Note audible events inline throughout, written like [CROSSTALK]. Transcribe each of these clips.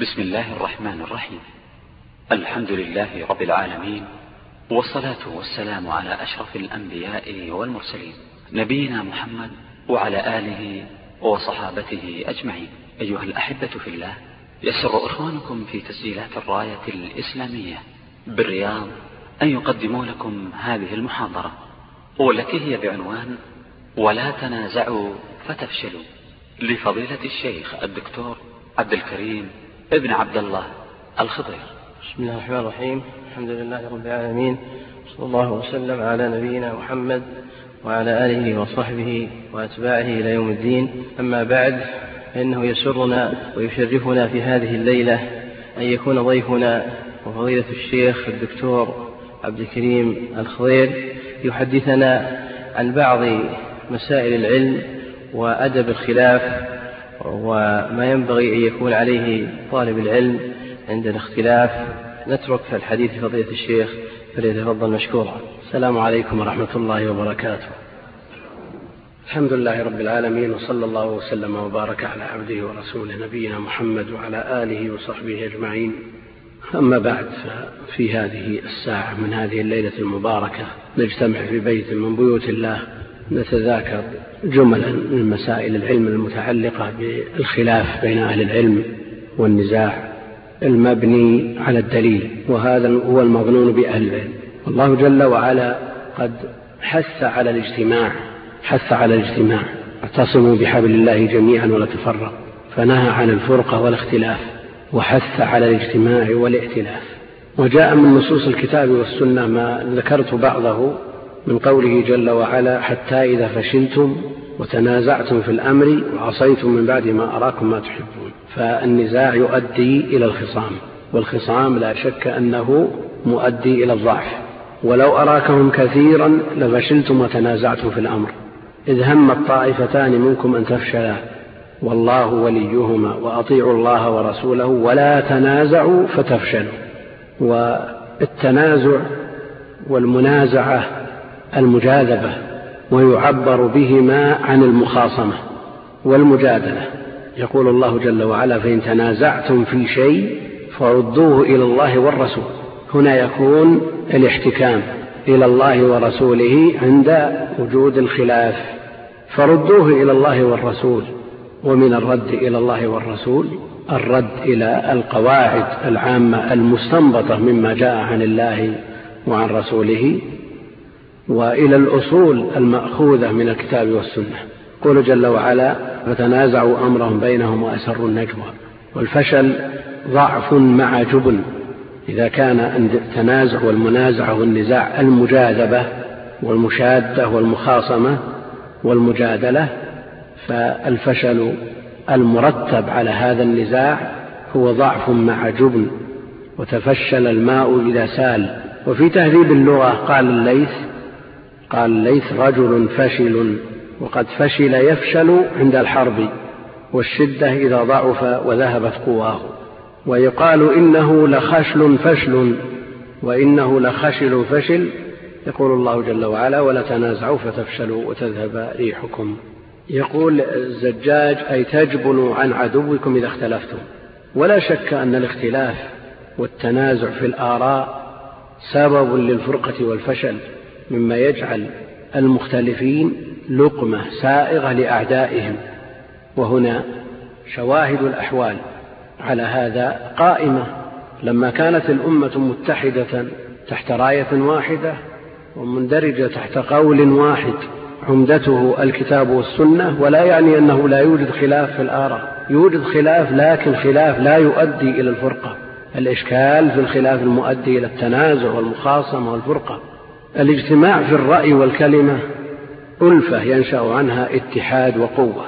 بسم الله الرحمن الرحيم. الحمد لله رب العالمين والصلاة والسلام على أشرف الأنبياء والمرسلين نبينا محمد وعلى آله وصحابته أجمعين. أيها الأحبة في الله يسر إخوانكم في تسجيلات الراية الإسلامية بالرياض أن يقدموا لكم هذه المحاضرة والتي هي بعنوان ولا تنازعوا فتفشلوا لفضيلة الشيخ الدكتور عبد الكريم ابن عبد الله الخضير بسم الله الرحمن الرحيم. الحمد لله رب العالمين. صلى الله وسلم على نبينا محمد وعلى آله وصحبه وأتباعه إلى يوم الدين. أما بعد فإنه يسرنا ويشرفنا في هذه الليلة أن يكون ضيفنا وفضيلة الشيخ الدكتور عبد الكريم الخضير. يحدثنا عن بعض مسائل العلم وأدب الخلاف وما ينبغي أن يكون عليه طالب العلم عند الاختلاف نترك الحديث فضيلة الشيخ فليتفضل مشكورا. السلام عليكم ورحمة الله وبركاته. الحمد لله رب العالمين وصلى الله وسلم وبارك على عبده ورسوله نبينا محمد وعلى آله وصحبه أجمعين. أما بعد ففي هذه الساعة من هذه الليلة المباركة نجتمع في بيت من بيوت الله نتذاكر جملا من مسائل العلم المتعلقة بالخلاف بين أهل العلم والنزاع المبني على الدليل وهذا هو المظنون بأهل العلم. والله جل وعلا قد حث على الاجتماع حث على الاجتماع. اعتصموا بحبل الله جميعا ولا تفرقوا فنهى عن الفرقة والاختلاف وحث على الاجتماع والائتلاف وجاء من نصوص الكتاب والسنة ما ذكرت بعضه من قوله جل وعلا حتى إذا فشلتم وتنازعتم في الأمر وعصيتم من بعد ما أراكم ما تحبون. فالنزاع يؤدي إلى الخصام والخصام لا شك أنه مؤدي إلى الضعف. ولو أراكهم كثيرا لفشلتم وتنازعتم في الأمر. إذ هم الطائفتان منكم أن تفشلا. والله وليهما وأطيعوا الله ورسوله ولا تنازعوا فتفشلوا. والتنازع والمنازعة المجاذبة ويعبر بهما عن المخاصمة والمجادلة. يقول الله جل وعلا فإن تنازعتم في شيء فردوه إلى الله والرسول. هنا يكون الاحتكام إلى الله ورسوله عند وجود الخلاف. فردوه إلى الله والرسول ومن الرد إلى الله والرسول الرد إلى القواعد العامة المستنبطة مما جاء عن الله وعن رسوله وإلى الأصول المأخوذة من الكتاب والسنة. يقول جل وعلا فتنازعوا أمرهم بينهم وأسروا النجوى. والفشل ضعف مع جبن. إذا كان التنازع والمنازعة والنزاع المجاذبة والمشادة والمخاصمة والمجادلة فالفشل المرتب على هذا النزاع هو ضعف مع جبن. وتفشل الماء إذا سال. وفي تهذيب اللغة قال الليث قال ليث رجل فشل وقد فشل يفشل عند الحرب والشدة إذا ضعف وذهبت قواه. ويقال إنه لخشل فشل وإنه لخشل فشل يقول الله جل وعلا ولا تنازعوا فتفشلوا وتذهب ريحكم. يقول الزجاج أي تجبنوا عن عدوكم إذا اختلفتم. ولا شك أن الاختلاف والتنازع في الآراء سبب للفرقة والفشل. مما يجعل المختلفين لقمة سائغة لأعدائهم. وهنا شواهد الأحوال. على هذا قائمة. لما كانت الأمة متحدة تحت راية واحدة ومندرجة تحت قول واحد عمدته الكتاب والسنة ولا يعني أنه لا يوجد خلاف في الآراء. يوجد خلاف لكن خلاف لا يؤدي إلى الفرقة. الإشكال في الخلاف المؤدي إلى التنازع والمخاصمة والفرقة. الاجتماع في الرأي والكلمة ألفة ينشأ عنها اتحاد وقوة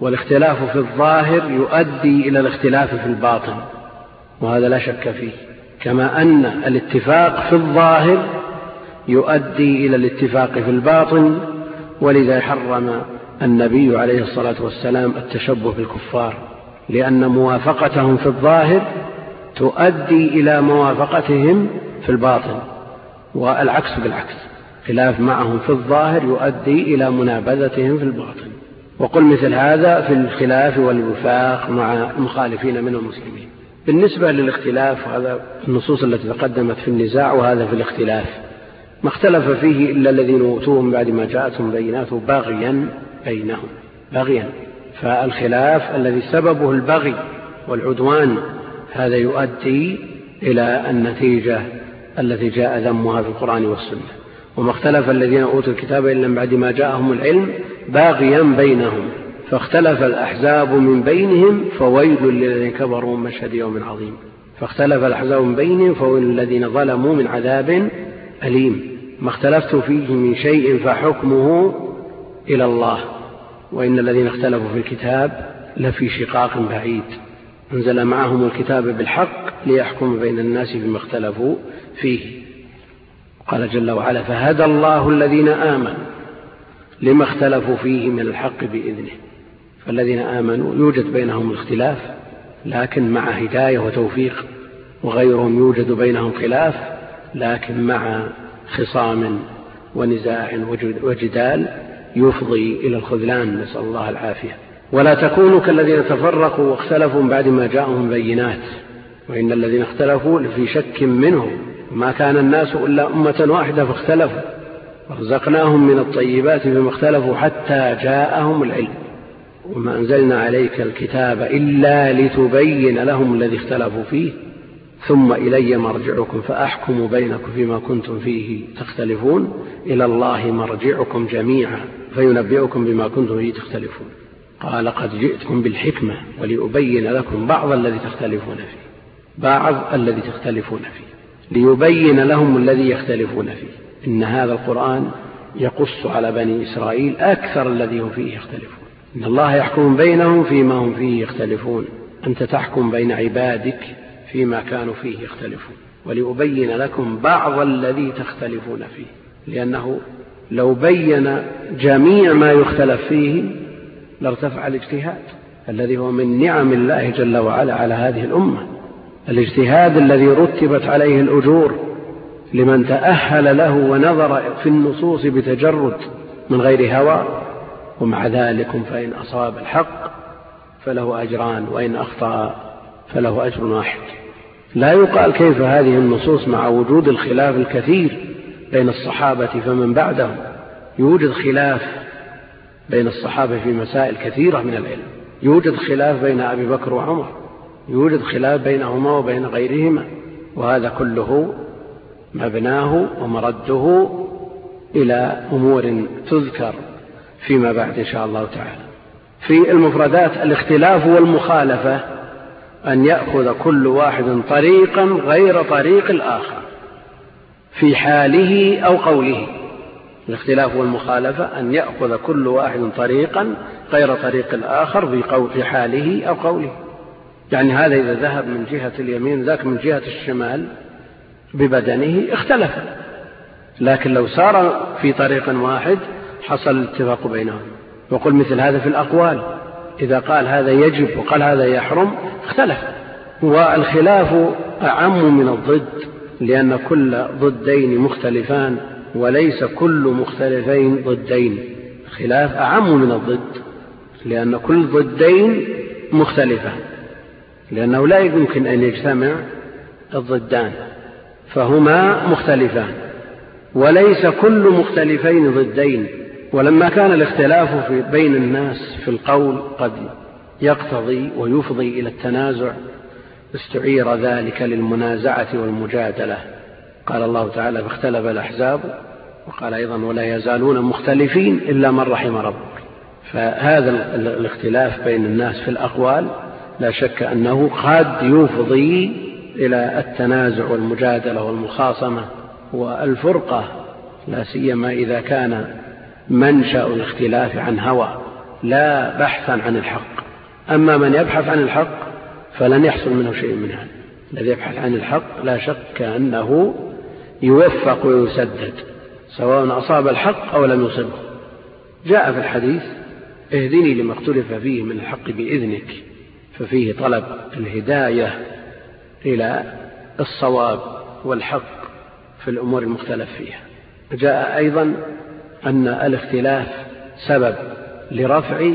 والاختلاف في الظاهر يؤدي إلى الاختلاف في الباطن وهذا لا شك فيه كما أن الاتفاق في الظاهر يؤدي إلى الاتفاق في الباطن ولذا حرم النبي عليه الصلاة والسلام التشبه بالكفار لأن موافقتهم في الظاهر تؤدي إلى موافقتهم في الباطن. والعكس بالعكس. خلاف معهم في الظاهر يؤدي إلى منابذتهم في الباطن. وقل مثل هذا في الخلاف والوفاق مع المخالفين من المسلمين. بالنسبة للاختلاف هذا النصوص التي تقدمت في النزاع وهذا في الاختلاف. ما اختلف فيه إلا الذين أوتوهم بعد ما جاءتهم بينات بغيا بينهم. بغيا فالخلاف الذي سببه البغي والعدوان هذا يؤدي إلى النتيجة التي جاء ذمها في القرآن والسنة. وما اختلف الذين أوتوا الكتاب إلا من بعد ما جاءهم العلم باغيا بينهم. فاختلف الأحزاب من بينهم فويل للذين كفروا من مشهد يوم عظيم. فاختلف الأحزاب من بينهم فويل للذين ظلموا من عذاب أليم. ما اختلفت فيه من شيء فحكمه إلى الله. وإن الذين اختلفوا في الكتاب لفي شقاق بعيد. أنزل معهم الكتاب بالحق ليحكم بين الناس فيما اختلفوا فيه. قال جل وعلا فهدى الله الذين آمنوا لما اختلفوا فيه من الحق بإذنه. فالذين آمنوا يوجد بينهم الاختلاف لكن مع هداية وتوفيق وغيرهم يوجد بينهم خلاف لكن مع خصام ونزاع وجدال يفضي إلى الخذلان. نسأل الله العافية. ولا تكونوا كالذين تفرقوا واختلفوا من بعد ما جاءهم بينات وإن الذين اختلفوا لفي شك منه ما كان الناس إلا أمة واحدة فاختلفوا. ورزقناهم من الطيبات بما اختلفوا حتى جاءهم العلم. وما أنزلنا عليك الكتاب إلا لتبين لهم الذي اختلفوا فيه. ثم إلي مرجعكم فأحكم بينكم فيما كنتم فيه تختلفون. إلى الله مرجعكم جميعا فينبئكم بما كنتم فيه تختلفون. قال قد جئتكم بالحكمة ولأبين لكم بعض الذي تختلفون فيه. بعض الذي تختلفون فيه. ليبين لهم الذي يختلفون فيه. إن هذا القرآن يقص على بني إسرائيل أكثر الذي هم فيه يختلفون. إن الله يحكم بينهم فيما هم فيه يختلفون. أنت تحكم بين عبادك فيما كانوا فيه يختلفون. ولأبين لكم بعض الذي تختلفون فيه. لأنه لو بين جميع ما يختلف فيه لارتفع الاجتهاد الذي هو من نعم الله جل وعلا على هذه الأمة. الاجتهاد الذي رتبت عليه الأجور لمن تأهل له ونظر في النصوص بتجرد من غير هوى ومع ذلك فإن أصاب الحق فله أجران وإن أخطأ فله أجر واحد. لا يقال كيف هذه النصوص مع وجود الخلاف الكثير بين الصحابة فمن بعدهم. يوجد خلاف بين الصحابة في مسائل كثيرة من العلم. يوجد خلاف بين أبي بكر وعمر. يوجد خلاف بينهما وبين غيرهما. وهذا كله مبناه ومرده إلى أمور تذكر فيما بعد إن شاء الله تعالى. في المفردات الاختلاف والمخالفة أن يأخذ كل واحد طريقا غير طريق الآخر في حاله أو قوله. الاختلاف والمخالفة أن يأخذ كل واحد طريقا غير طريق الآخر في, في حاله أو قوله. يعني هذا إذا ذهب من جهة اليمين ذاك من جهة الشمال ببدنه اختلف. لكن لو سار في طريق واحد حصل الاتفاق بينهم. وقل مثل هذا في الأقوال. إذا قال هذا يجب وقال هذا يحرم اختلف. والخلاف أعم من الضد لأن كل ضدين مختلفان. وليس كل مختلفين ضدين. الخلاف أعم من الضد لأن كل ضدين مختلفان لأنه لا يمكن أن يجتمع الضدان فهما مختلفان. وليس كل مختلفين ضدين. ولما كان الاختلاف في بين الناس في القول قد يقتضي ويفضي إلى التنازع استعير ذلك للمنازعة والمجادلة. قال الله تعالى فاختلف الأحزاب وقال أيضا ولا يزالون مختلفين إلا من رحم ربك. فهذا الاختلاف بين الناس في الأقوال لا شك أنه قد يفضي إلى التنازع والمجادلة والمخاصمة والفرقة لا سيما إذا كان منشأ الاختلاف عن هوى لا بحثا عن الحق. أما من يبحث عن الحق فلن يحصل منه شيء من هذا. الذي يبحث عن الحق لا شك أنه يوفق ويسدد سواء أصاب الحق أو لم يصبه. جاء في الحديث اهدني لما اختلف فيه من الحق بإذنك ففيه طلب الهداية إلى الصواب والحق في الأمور المختلف فيها. جاء أيضا أن الاختلاف سبب لرفع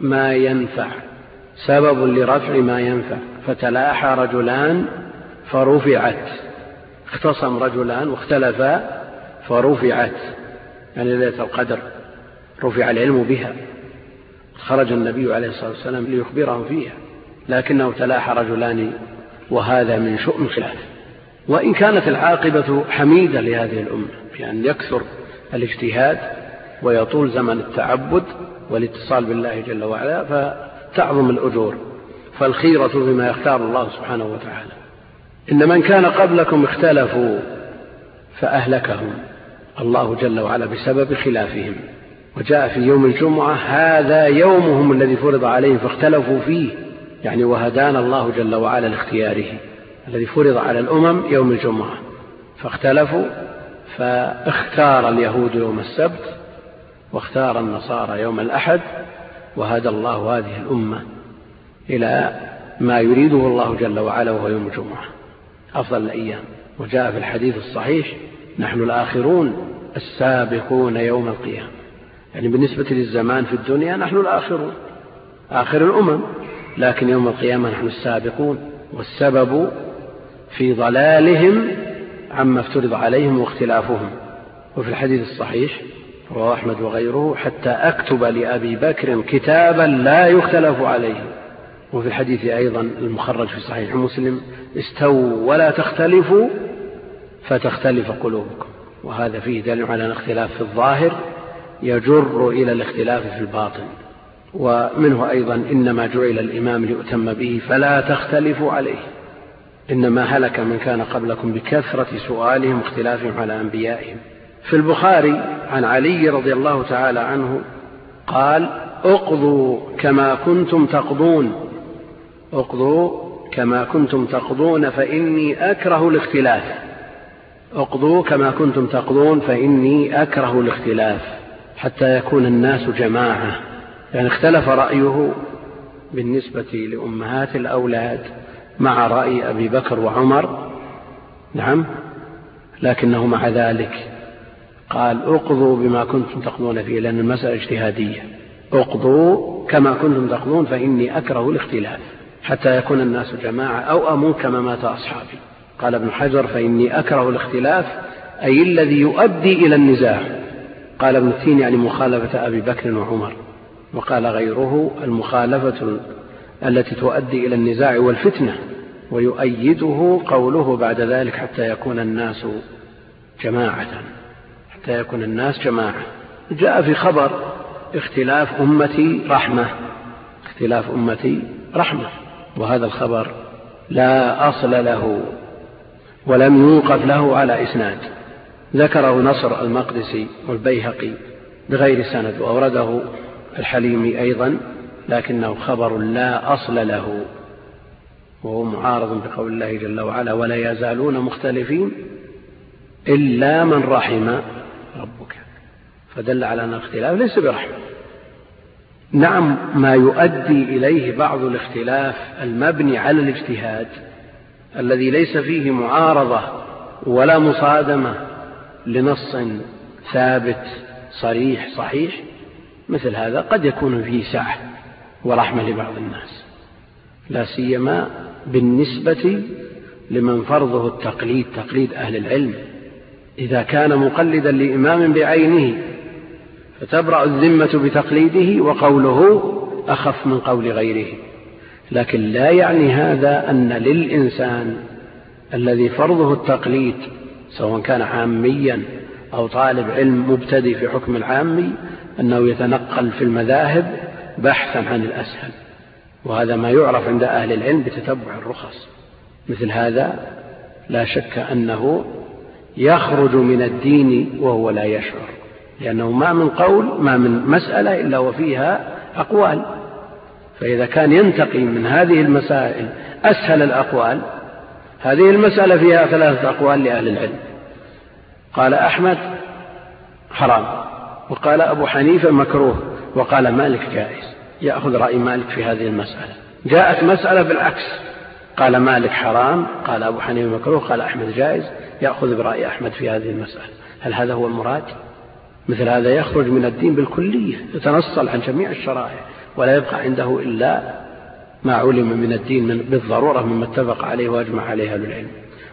ما ينفع سبب لرفع ما ينفع. فتلاحى رجلان فرفعت. اختصم رجلان واختلفا فرفعت يعني ليلة القدر رفع العلم بها. خرج النبي عليه الصلاة والسلام ليخبرهم فيها لكنه تلاحى رجلان وهذا من شؤم الخلاف. وإن كانت العاقبة حميدة لهذه الأمة في أن يكثر الاجتهاد ويطول زمن التعبد والاتصال بالله جل وعلا فتعظم الأجور فالخيرة بما يختار الله سبحانه وتعالى. إن من كان قبلكم اختلفوا فأهلكهم. الله جل وعلا بسبب خلافهم. وجاء في يوم الجمعة هذا يومهم الذي فرض عليهم فاختلفوا فيه. يعني وهدانا الله جل وعلا لاختياره الذي فرض على الأمم يوم الجمعة. فاختلفوا فاختار اليهود يوم السبت واختار النصارى يوم الأحد وهدى الله هذه الأمة إلى ما يريده الله جل وعلا وهو يوم الجمعة. أفضل الأيام. وجاء في الحديث الصحيح نحن الآخرون السابقون يوم القيامة. يعني بالنسبة للزمان في الدنيا نحن الآخرون آخر الأمم. لكن يوم القيامة نحن السابقون. والسبب في ضلالهم عما افترض عليهم واختلافهم. وفي الحديث الصحيح رواه أحمد وغيره حتى أكتب لأبي بكر كتابا لا يختلف عليه. وفي الحديث أيضا المخرج في صحيح مسلم استووا ولا تختلفوا فتختلف قلوبكم. وهذا فيه دليل على الاختلاف في الظاهر يجر إلى الاختلاف في الباطن. ومنه أيضا إنما جعل الإمام ليؤتم به فلا تختلفوا عليه. إنما هلك من كان قبلكم بكثرة سؤالهم واختلافهم على أنبيائهم. في البخاري عن علي رضي الله تعالى عنه قال أقضوا كما كنتم تقضون. أقضوا كما كنتم تقضون فإني أكره الاختلاف. اقضوا كما كنتم تقضون فإني أكره الاختلاف. حتى يكون الناس جماعة. يعني اختلف رأيه بالنسبة لأمهات الأولاد مع رأي أبي بكر وعمر. نعم. لكنه مع ذلك قال اقضوا بما كنتم تقضون فيه لأن المسألة اجتهادية. اقضوا كما كنتم تقضون فإني أكره الاختلاف. حتى يكون الناس جماعة أو أموت كما مات أصحابي. قال ابن حجر فإني أكره الاختلاف أي الذي يؤدي إلى النزاع. قال ابن التين يعني مخالفة أبي بكر وعمر وقال غيره المخالفة التي تؤدي إلى النزاع والفتنة ويؤيده قوله بعد ذلك حتى يكون الناس جماعة. حتى يكون الناس جماعة. جاء في خبر اختلاف أمتي رحمة. اختلاف أمتي رحمة. وهذا الخبر لا أصل له ولم يوقف له على إسناد. ذكره نصر المقدسي والبيهقي بغير سند وأورده الحليمي أيضا لكنه خبر لا أصل له. وهو معارض بقول الله جل وعلا ولا يزالون مختلفين إلا من رحم ربك. فدل على أن الاختلاف ليس برحمة. نعم ما يؤدي إليه بعض الاختلاف المبني على الاجتهاد الذي ليس فيه معارضة ولا مصادمة لنص ثابت صريح صحيح مثل هذا قد يكون فيه سعة ورحمة لبعض الناس لا سيما بالنسبة لمن فرضه التقليد تقليد أهل العلم. إذا كان مقلدا لإمام بعينه فتبرأ الذمة بتقليده وقوله أخف من قول غيره. لكن لا يعني هذا أن للإنسان الذي فرضه التقليد سواء كان عاميا أو طالب علم مبتدئ في حكم العامي أنه يتنقل في المذاهب بحثا عن الأسهل. وهذا ما يعرف عند أهل العلم بتتبع الرخص. مثل هذا لا شك أنه يخرج من الدين وهو لا يشعر. لأنه ما من قول ما من مسألة إلا وفيها أقوال. فإذا كان ينتقي من هذه المسائل أسهل الأقوال هذه المسألة فيها ثلاثة أقوال لأهل العلم. قال أحمد حرام وقال أبو حنيفة مكروه وقال مالك جائز. يأخذ رأي مالك في هذه المسألة. جاءت مسألة بالعكس. قال مالك حرام قال أبو حنيفة مكروه قال أحمد جائز. يأخذ برأي أحمد في هذه المسألة. هل هذا هو المراد؟ مثل هذا يخرج من الدين بالكلية يتنصل عن جميع الشرائع ولا يبقى عنده إلا ما علم من الدين من بالضرورة مما اتفق عليه وأجمع عليه أهل العلم.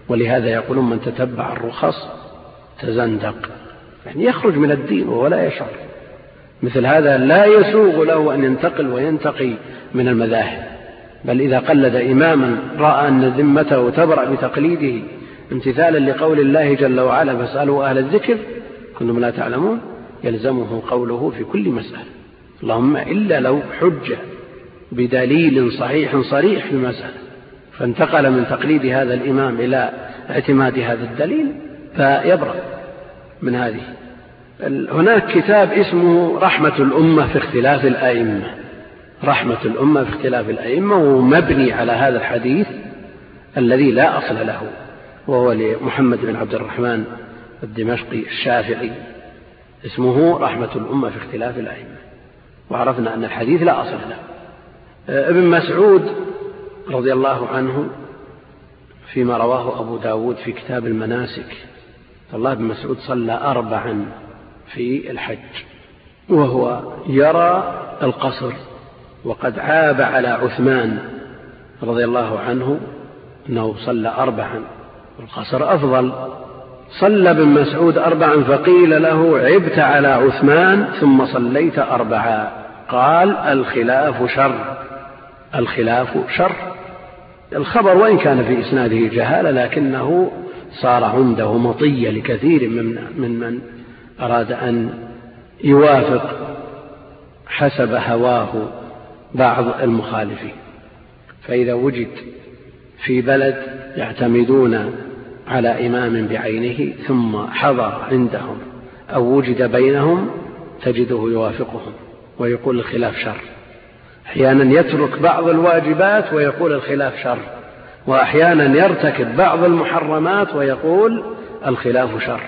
ولهذا يقولون من تتبع الرخص تزندق. يعني يخرج من الدين وهو لا يشعر. مثل هذا لا يسوغ له أن ينتقل وينتقي من المذاهب. بل إذا قلد إماما رأى أن ذمته تبرأ بتقليده امتثالا لقول الله جل وعلا فاسألوا أهل الذكر كنتم لا تعلمون يلزمه قوله في كل مسألة. اللهم إلا لو حجة بدليل صحيح صريح في المسألة فانتقل من تقليد هذا الإمام إلى اعتماد هذا الدليل فيبرأ من هذه. هناك كتاب اسمه رحمة الأمة في اختلاف الأئمة. رحمة الأمة في اختلاف الأئمة ومبني على هذا الحديث الذي لا أصل له وهو لمحمد بن عبد الرحمن الدمشقي الشافعي اسمه رحمة الأمة في اختلاف الأئمة وعرفنا أن الحديث لا أصل له. ابن مسعود رضي الله عنه فيما رواه أبو داود في كتاب المناسك الله بن مسعود صلى أربعا في الحج وهو يرى القصر وقد عاب على عثمان رضي الله عنه أنه صلى أربعا القصر أفضل. صلى ابن مسعود أربعا فقيل له عبت على عثمان ثم صليت أربعا. قال الخلاف شر. الخلاف شر. الخبر وإن كان في إسناده جهالة لكنه صار عنده مطية لكثير من من, من أراد أن يوافق حسب هواه بعض المخالفين. فإذا وجد في بلد يعتمدون على إمام بعينه ثم حضر عندهم أو وجد بينهم تجده يوافقهم ويقول الخلاف شر. أحيانا يترك بعض الواجبات ويقول الخلاف شر. وأحيانا يرتكب بعض المحرمات ويقول الخلاف شر.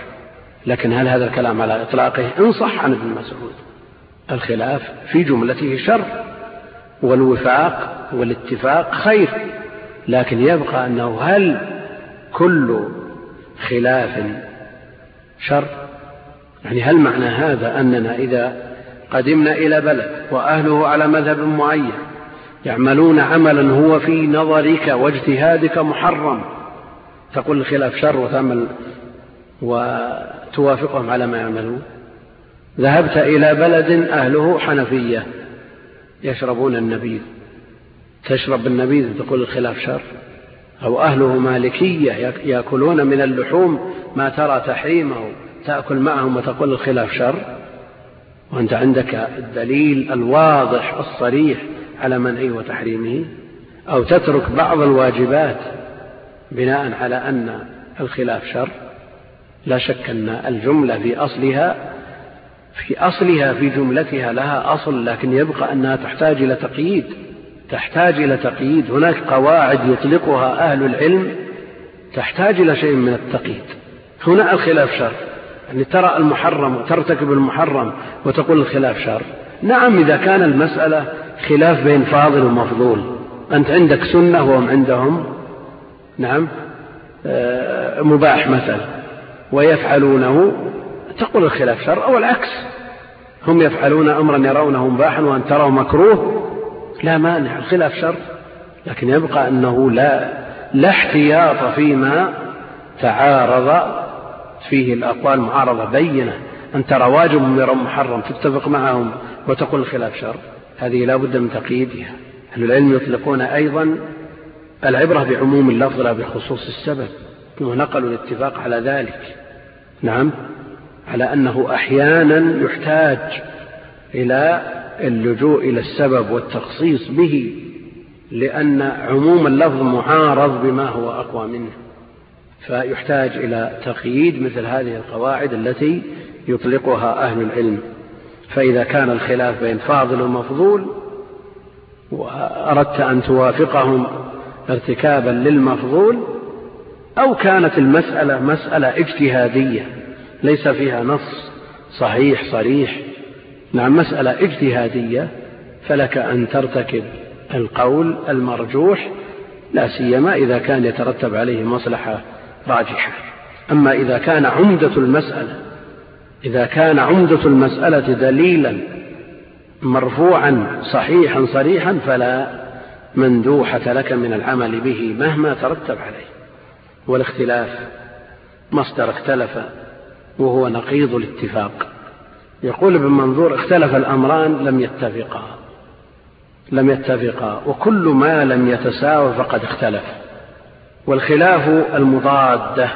لكن هل هذا الكلام على إطلاقه؟ إن صح عن ابن مسعود. الخلاف في جملته شر والوفاق والاتفاق خير. لكن يبقى أنه هل كل خلاف شر. يعني هل معنى هذا أننا إذا قدمنا إلى بلد وأهله على مذهب معين يعملون عملا هو في نظرك واجتهادك محرم تقول الخلاف شر وتعمل وتوافقهم على ما يعملون؟ ذهبت إلى بلد أهله حنفية يشربون النبيذ. تشرب النبيذ تقول الخلاف شر؟ أو أهله مالكية يأكلون من اللحوم ما ترى تحريمه تأكل معهم وتقول الخلاف شر؟ وأنت عندك الدليل الواضح الصريح على منعه وتحريمه؟ أو تترك بعض الواجبات بناء على أن الخلاف شر؟ لا شك أن الجملة في أصلها في أصلها في جملتها لها أصل لكن يبقى أنها تحتاج إلى تقييد. تحتاج إلى تقييد. هناك قواعد يطلقها أهل العلم تحتاج إلى شيء من التقييد. هنا الخلاف شر. يعني ترى المحرم وترتكب المحرم وتقول الخلاف شر. نعم إذا كان المسألة خلاف بين فاضل ومفضول. أنت عندك سنة وهم عندهم. نعم. آه، مباح مثلا. ويفعلونه. تقول الخلاف شر. أو العكس. هم يفعلون أمرا يرونه مباحا وأن تراه مكروه. لا مانع الخلاف شر لكن يبقى أنه لا لا احتياط فيما تعارض فيه الأقوال معارضة بينة. أن ترى واجب يرى محرم تتفق معهم وتقول الخلاف شر هذه لا بد من تقييدها. أهل العلم يطلقون أيضا العبرة بعموم اللفظ لا بخصوص السبب ونقلوا الاتفاق على ذلك. نعم على أنه أحيانا يحتاج إلى اللجوء إلى السبب والتخصيص به لأن عموم اللفظ معارض بما هو أقوى منه. فيحتاج إلى تقييد مثل هذه القواعد التي يطلقها أهل العلم. فإذا كان الخلاف بين فاضل ومفضول وأردت أن توافقهم ارتكابا للمفضول أو كانت المسألة مسألة اجتهادية ليس فيها نص صحيح صريح نعم مسألة اجتهادية فلك أن ترتكب القول المرجوح لا سيما إذا كان يترتب عليه مصلحة راجحة. أما إذا كان عمدة المسألة إذا كان عمدة المسألة دليلا مرفوعا صحيحا صريحا فلا مندوحة لك من العمل به مهما ترتب عليه. والاختلاف مصدر اختلف وهو نقيض الاتفاق. يقول ابن منظور اختلف الأمران لم يتفقا لم يتفقا وكل ما لم يتساوى فقد اختلف. والخلاف المضادة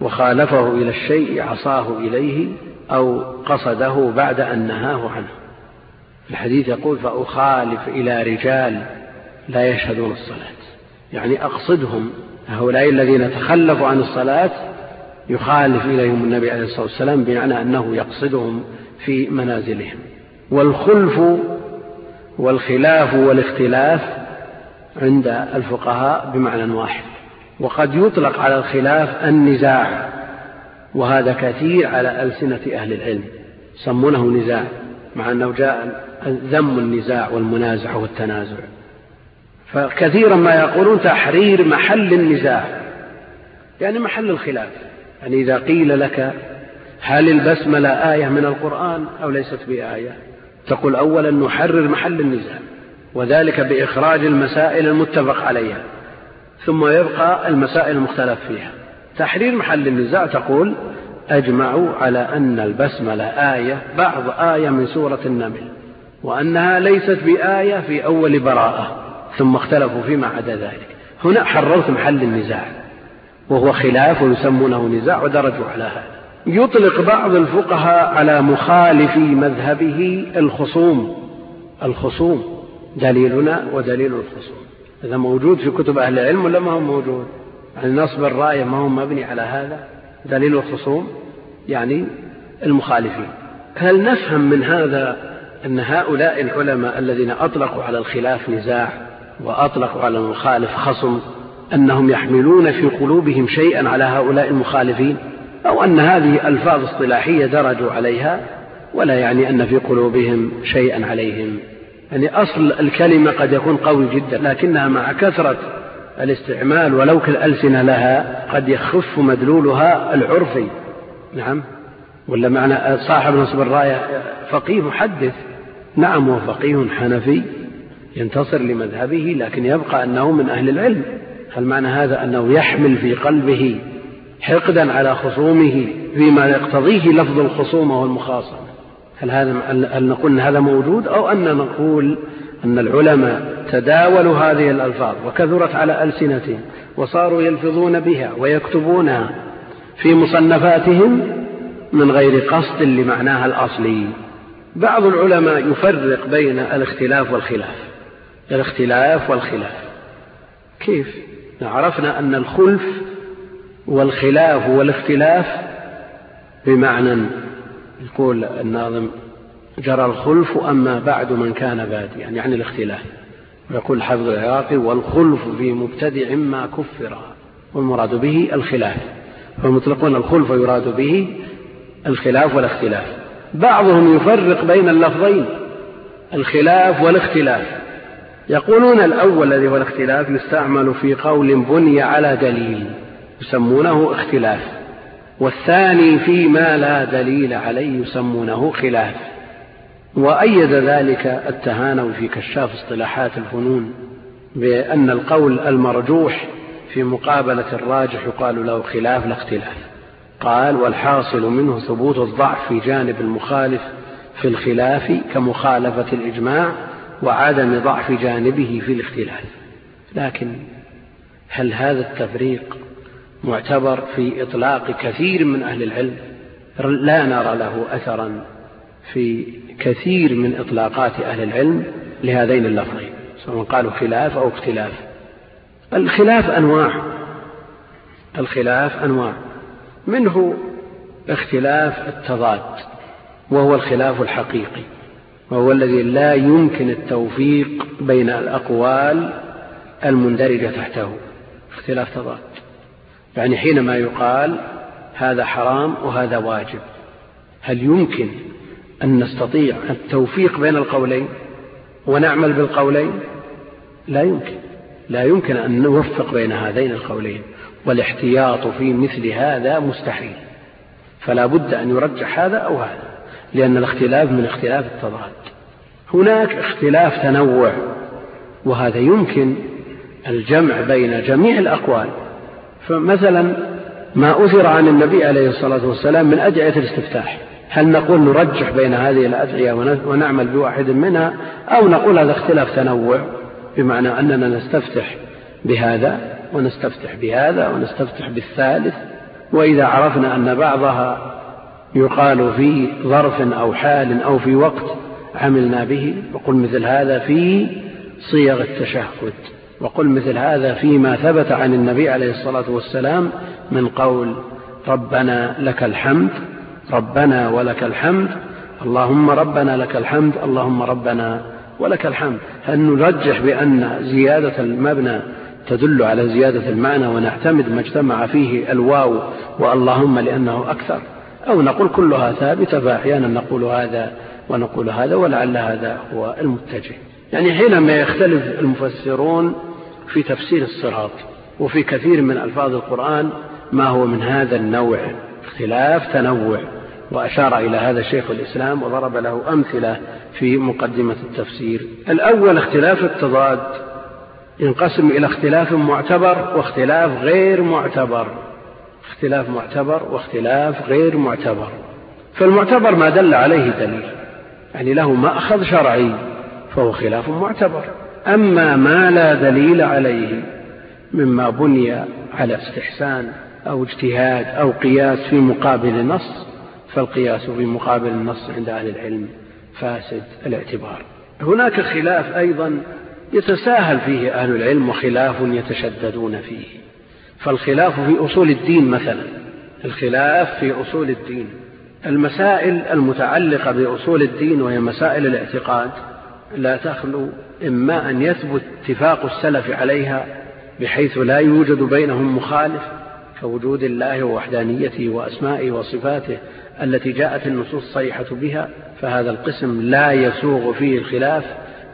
وخالفه إلى الشيء عصاه إليه أو قصده بعد أن نهاه عنه. الحديث يقول فأخالف إلى رجال لا يشهدون الصلاة. يعني أقصدهم هؤلاء الذين تخلفوا عن الصلاة يخالف إليهم النبي عليه الصلاة والسلام بمعنى أنه يقصدهم في منازلهم. والخلف والخلاف والاختلاف عند الفقهاء بمعنى واحد. وقد يطلق على الخلاف النزاع وهذا كثير على ألسنة أهل العلم يسمونه نزاع مع أنه جاء ذم النزاع والمنازعة والتنازع. فكثيرا ما يقولون تحرير محل النزاع يعني محل الخلاف. يعني إذا قيل لك هل البسملة آية من القرآن أو ليست بآية؟ تقول أولا نحرر محل النزاع وذلك بإخراج المسائل المتفق عليها ثم يبقى المسائل المختلف فيها. تحرير محل النزاع تقول أجمعوا على أن البسملة آية بعض آية من سورة النمل وأنها ليست بآية في أول براءة ثم اختلفوا فيما عدا ذلك. هنا حررت محل النزاع. وهو خلاف ويسمونه نزاع ودرجوا على هذا. يطلق بعض الفقهاء على مخالف مذهبه الخصوم. الخصوم. دليلنا ودليل الخصوم. هذا موجود في كتب أهل العلم ولا ما هو موجود؟ يعني نصب ما هو مبني على هذا؟ دليل الخصوم يعني المخالفين. هل نفهم من هذا أن هؤلاء العلماء الذين أطلقوا على الخلاف نزاع وأطلقوا على المخالف خصم أنهم يحملون في قلوبهم شيئا على هؤلاء المخالفين أو أن هذه ألفاظ اصطلاحية درجوا عليها ولا يعني أن في قلوبهم شيئا عليهم. يعني أصل الكلمة قد يكون قوي جدا لكنها مع كثرة الاستعمال ولو كالألسنة لها قد يخف مدلولها العرفي. نعم؟ ولا معنى صاحب نصب الراية فقيه محدث؟ نعم هو فقيه حنفي ينتصر لمذهبه لكن يبقى أنه من أهل العلم. هل معنى هذا أنه يحمل في قلبه حقدا على خصومه فيما يقتضيه لفظ الخصومة والمخاصمة. هل هذا هل نقول أن هذا موجود أو أن نقول أن العلماء تداولوا هذه الألفاظ وكثرت على ألسنتهم وصاروا يلفظون بها ويكتبونها في مصنفاتهم من غير قصد لمعناها الأصلي. بعض العلماء يفرق بين الاختلاف والخلاف. الاختلاف والخلاف. كيف؟ عرفنا أن الخلف والخلاف والاختلاف بمعنى يقول الناظم جرى الخلف أما بعد من كان باديا يعني الاختلاف. ويقول الحافظ العراقي والخلف في مبتدع ما كفر والمراد به الخلاف. فالمطلقون الخلف يراد به الخلاف والاختلاف. بعضهم يفرق بين اللفظين الخلاف والاختلاف. يقولون الأول الذي هو الاختلاف يستعمل في قول بني على دليل يسمونه اختلاف. والثاني فيما لا دليل عليه يسمونه خلاف. وأيد ذلك التهانوي في كشاف اصطلاحات الفنون بأن القول المرجوح في مقابلة الراجح يقال له خلاف لا اختلاف. قال والحاصل منه ثبوت الضعف في جانب المخالف في الخلاف كمخالفة الإجماع وعدم ضعف جانبه في الاختلاف. لكن هل هذا التفريق معتبر في إطلاق كثير من أهل العلم؟ لا نرى له أثرا في كثير من إطلاقات أهل العلم لهذين اللفظين سواء قالوا خلاف أو اختلاف. الخلاف أنواع. الخلاف أنواع. منه اختلاف التضاد وهو الخلاف الحقيقي. وهو الذي لا يمكن التوفيق بين الأقوال المندرجة تحته. اختلاف تضاد. يعني حينما يقال هذا حرام وهذا واجب هل يمكن أن نستطيع التوفيق بين القولين ونعمل بالقولين؟ لا يمكن. لا يمكن أن نوفق بين هذين القولين والاحتياط في مثل هذا مستحيل. فلا بد أن يرجح هذا أو هذا. لأن الاختلاف من اختلاف التضاد هناك اختلاف تنوع وهذا يمكن الجمع بين جميع الأقوال. فمثلا ما أثر عن النبي عليه الصلاة والسلام من أدعية الاستفتاح. هل نقول نرجح بين هذه الأدعية ونعمل بواحد منها أو نقول هذا اختلاف تنوع بمعنى أننا نستفتح بهذا ونستفتح بهذا ونستفتح بالثالث. وإذا عرفنا أن بعضها يقال في ظرف أو حال أو في وقت عملنا به وقل مثل هذا في صيغ التشهد. وقل مثل هذا فيما ثبت عن النبي عليه الصلاة والسلام من قول ربنا لك الحمد ربنا ولك الحمد اللهم ربنا لك الحمد اللهم ربنا ولك الحمد. هل نرجح بأن زيادة المبنى تدل على زيادة المعنى ونعتمد ما اجتمع فيه الواو واللهم لأنه أكثر؟ أو نقول كلها ثابتة فأحيانا نقول هذا ونقول هذا ولعل هذا هو المتجه. يعني حينما يختلف المفسرون في تفسير الصراط وفي كثير من ألفاظ القرآن ما هو من هذا النوع؟ اختلاف تنوع. وأشار إلى هذا شيخ الإسلام وضرب له أمثلة في مقدمة التفسير. الأول اختلاف التضاد. ينقسم إلى اختلاف معتبر واختلاف غير معتبر. اختلاف معتبر واختلاف غير معتبر. فالمعتبر ما دل عليه دليل. يعني له مأخذ شرعي فهو خلاف معتبر. أما ما لا دليل عليه مما بني على استحسان أو اجتهاد أو قياس في مقابل نص فالقياس في مقابل النص عند أهل العلم فاسد الاعتبار. هناك خلاف أيضا يتساهل فيه أهل العلم وخلاف يتشددون فيه. فالخلاف في أصول الدين مثلا. الخلاف في أصول الدين. المسائل المتعلقة بأصول الدين وهي مسائل الاعتقاد لا تخلو إما أن يثبت اتفاق السلف عليها بحيث لا يوجد بينهم مخالف كوجود الله ووحدانيته وأسمائه وصفاته التي جاءت النصوص الصريحة بها فهذا القسم لا يسوغ فيه الخلاف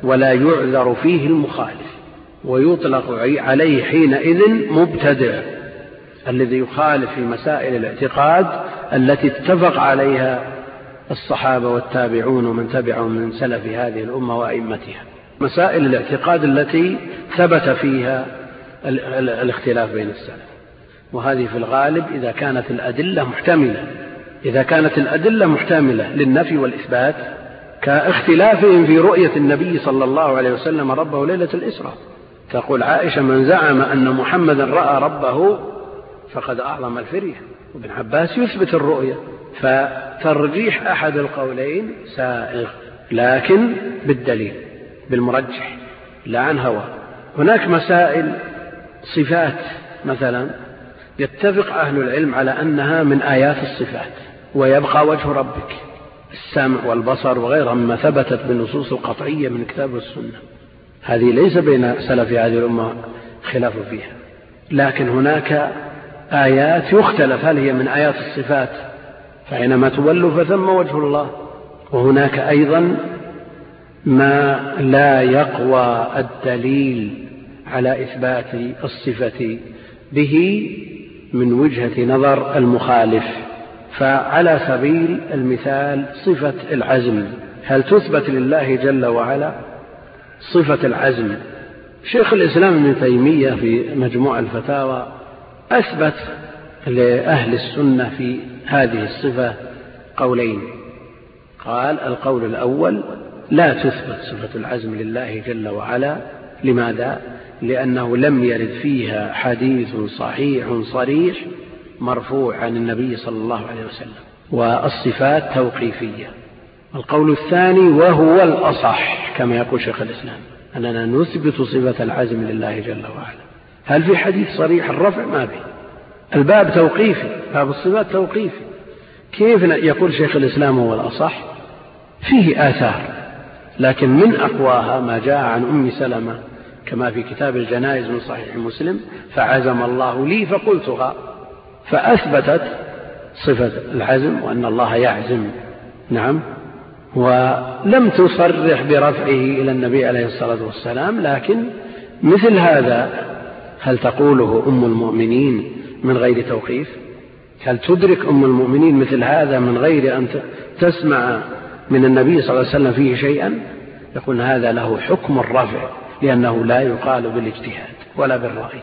ولا يعذر فيه المخالف. ويطلق عليه حينئذ مبتدع الذي يخالف في مسائل الاعتقاد التي اتفق عليها الصحابة والتابعون ومن تبعهم من سلف هذه الأمة وأئمتها. مسائل الاعتقاد التي ثبت فيها الاختلاف بين السلف. وهذه في الغالب إذا كانت الأدلة محتملة. إذا كانت الأدلة محتملة للنفي والإثبات كاختلافهم في رؤية النبي صلى الله عليه وسلم ربه ليلة الإسراء. تقول عائشة من زعم أن محمدا رأى ربه فقد أعظم الفرية. وابن عباس يثبت الرؤية فترجيح أحد القولين سائغ لكن بالدليل بالمرجح لا عن هوى. هناك مسائل صفات مثلا يتفق أهل العلم على أنها من آيات الصفات ويبقى وجه ربك السمع والبصر وغيرها مما ثبتت بالنصوص القطعية من الكتاب والسنة هذه ليس بين سلف هذه الأمة خلاف فيها لكن هناك آيات يختلف هل هي من آيات الصفات فأينما تولوا فثم وجه الله وهناك أيضا ما لا يقوى الدليل على إثبات الصفة به من وجهة نظر المخالف. فعلى سبيل المثال صفة العزم هل تثبت لله جل وعلا؟ صفة العزم. شيخ الإسلام ابن تيمية في مجموع الفتاوى أثبت لأهل السنة في هذه الصفة قولين. قال القول الأول لا تثبت صفة العزم لله جل وعلا. لماذا؟ لأنه لم يرد فيها حديث صحيح صريح مرفوع عن النبي صلى الله عليه وسلم. والصفات توقيفية. القول الثاني وهو الأصح كما يقول شيخ الإسلام أننا نثبت صفة العزم لله جل وعلا. هل في حديث صريح الرفع؟ ما به الباب توقيفي باب الصفات توقيفي. كيف يقول شيخ الإسلام هو الأصح؟ فيه آثار لكن من أقواها ما جاء عن أم سلمة كما في كتاب الجنائز من صحيح مسلم فعزم الله لي فقلتها فأثبتت صفة العزم وأن الله يعزم. نعم. ولم تصرح برفعه إلى النبي عليه الصلاة والسلام لكن مثل هذا هل تقوله أم المؤمنين من غير توقيف؟ هل تدرك أم المؤمنين مثل هذا من غير أن تسمع من النبي صلى الله عليه وسلم فيه شيئا؟ يقول هذا له حكم الرفع لأنه لا يقال بالاجتهاد ولا بالرأي.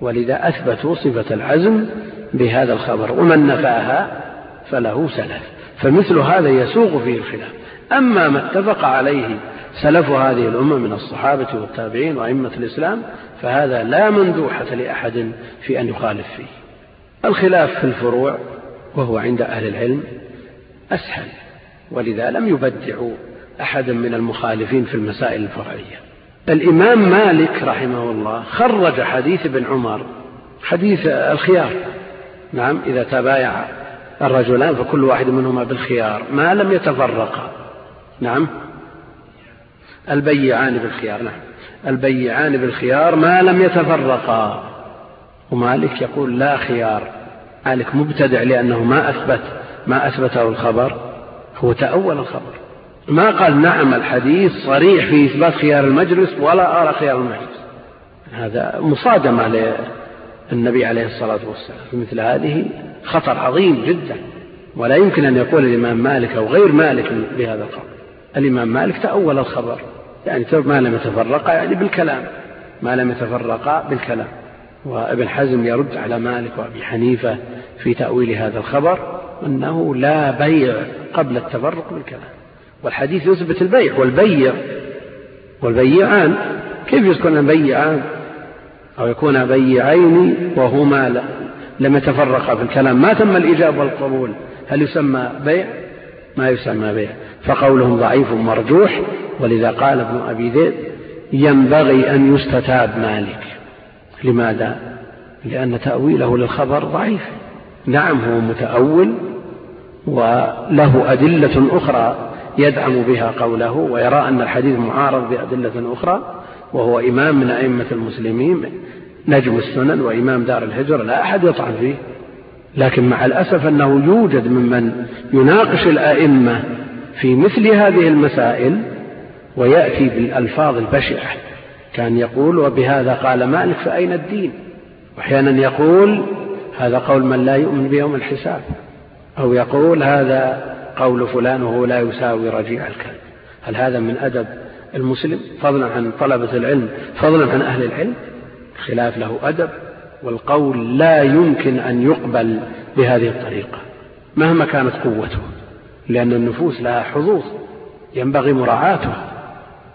ولذا أثبتوا صفة العزم بهذا الخبر ومن نفاها فله سلف. فمثل هذا يسوغ فيه الخلاف. أما ما اتفق عليه سلف هذه الأمة من الصحابة والتابعين وأئمة الإسلام فهذا لا مندوحة لأحد في أن يخالف فيه. الخلاف في الفروع وهو عند أهل العلم أسهل ولذا لم يبدعوا أحدا من المخالفين في المسائل الفرعية. الإمام مالك رحمه الله خرج حديث ابن عمر حديث الخيار. نعم إذا تبايع الرجلان فكل واحد منهما بالخيار ما لم يتفرقا. نعم. البيعان بالخيار نعم. البيعان بالخيار ما لم يتفرقا. ومالك يقول لا خيار. مالك مبتدع لأنه ما أثبت ما أثبته الخبر. هو تأول الخبر. ما قال نعم الحديث صريح في إثبات خيار المجلس ولا أرى خيار المجلس. هذا مصادمة للنبي عليه الصلاة والسلام. في مثل هذه خطر عظيم جدا. ولا يمكن أن يقول الإمام مالك أو غير مالك بهذا القول. الإمام مالك تأول الخبر. يعني ما لم يتفرقا يعني بالكلام. ما لم يتفرقا بالكلام. وابن حزم يرد على مالك وأبي حنيفة في تأويل هذا الخبر أنه لا بيع قبل التفرق بالكلام. والحديث يثبت البيع والبيع. والبيعان. كيف يكون بيعان أو يكون بيعين وهما لم يتفرقا في الكلام. ما تم الإجابة والقبول؟ هل يسمى بيع؟ ما يسمى بيع. فقولهم ضعيف مرجوح ولذا قال ابن أبي ذئب ينبغي أن يستتاب مالك. لماذا؟ لأن تأويله للخبر ضعيف. نعم هو متأول وله أدلة أخرى يدعم بها قوله ويرى أن الحديث معارض بأدلة أخرى وهو إمام من أئمة المسلمين نجم السنن وإمام دار الهجرة لا أحد يطعن فيه. لكن مع الأسف أنه يوجد ممن يناقش الأئمة في مثل هذه المسائل ويأتي بالألفاظ البشعة. كان يقول وبهذا قال مالك فأين الدين؟ وأحيانا يقول هذا قول من لا يؤمن بيوم الحساب. أو يقول هذا قول فلان وهو لا يساوي رجيع الكلب. هل هذا من أدب المسلم؟ فضلا عن طلبة العلم فضلا عن أهل العلم. خلاف له أدب والقول لا يمكن أن يقبل بهذه الطريقة مهما كانت قوته. لأن النفوس لها حظوظ ينبغي مراعاتها.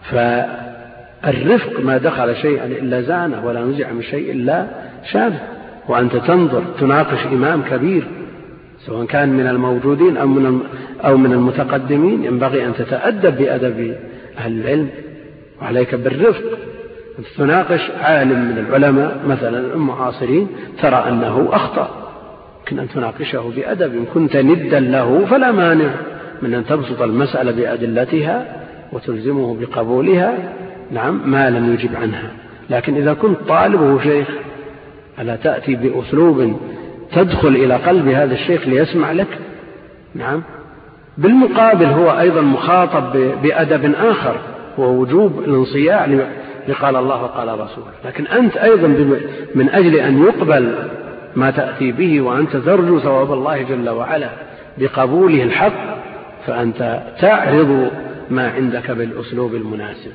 فالرفق ما دخل شيئا إلا زانه ولا نزع من شيء إلا شانه. وأنت تنظر تناقش إمام كبير سواء كان من الموجودين أو من أو من المتقدمين ينبغي أن تتأدب بأدب أهل العلم. وعليك بالرفق. تناقش عالم من العلماء مثلا المعاصرين ترى أنه أخطأ. يمكن أن تناقشه بأدب إن كنت ندا له فلا مانع من أن تبسط المسألة بأدلتها وتلزمه بقبولها. نعم ما لم يجب عنها. لكن إذا كنت طالبه شيخ ألا تأتي بأسلوب تدخل إلى قلب هذا الشيخ ليسمع لك؟ نعم. بالمقابل هو أيضا مخاطب بأدب آخر وهو وجوب الانصياع لقال الله وقال رسوله. لكن أنت أيضا من أجل أن يقبل ما تأتي به وأنت ترجو ثواب الله جل وعلا بقبوله الحق فأنت تعرض ما عندك بالأسلوب المناسب.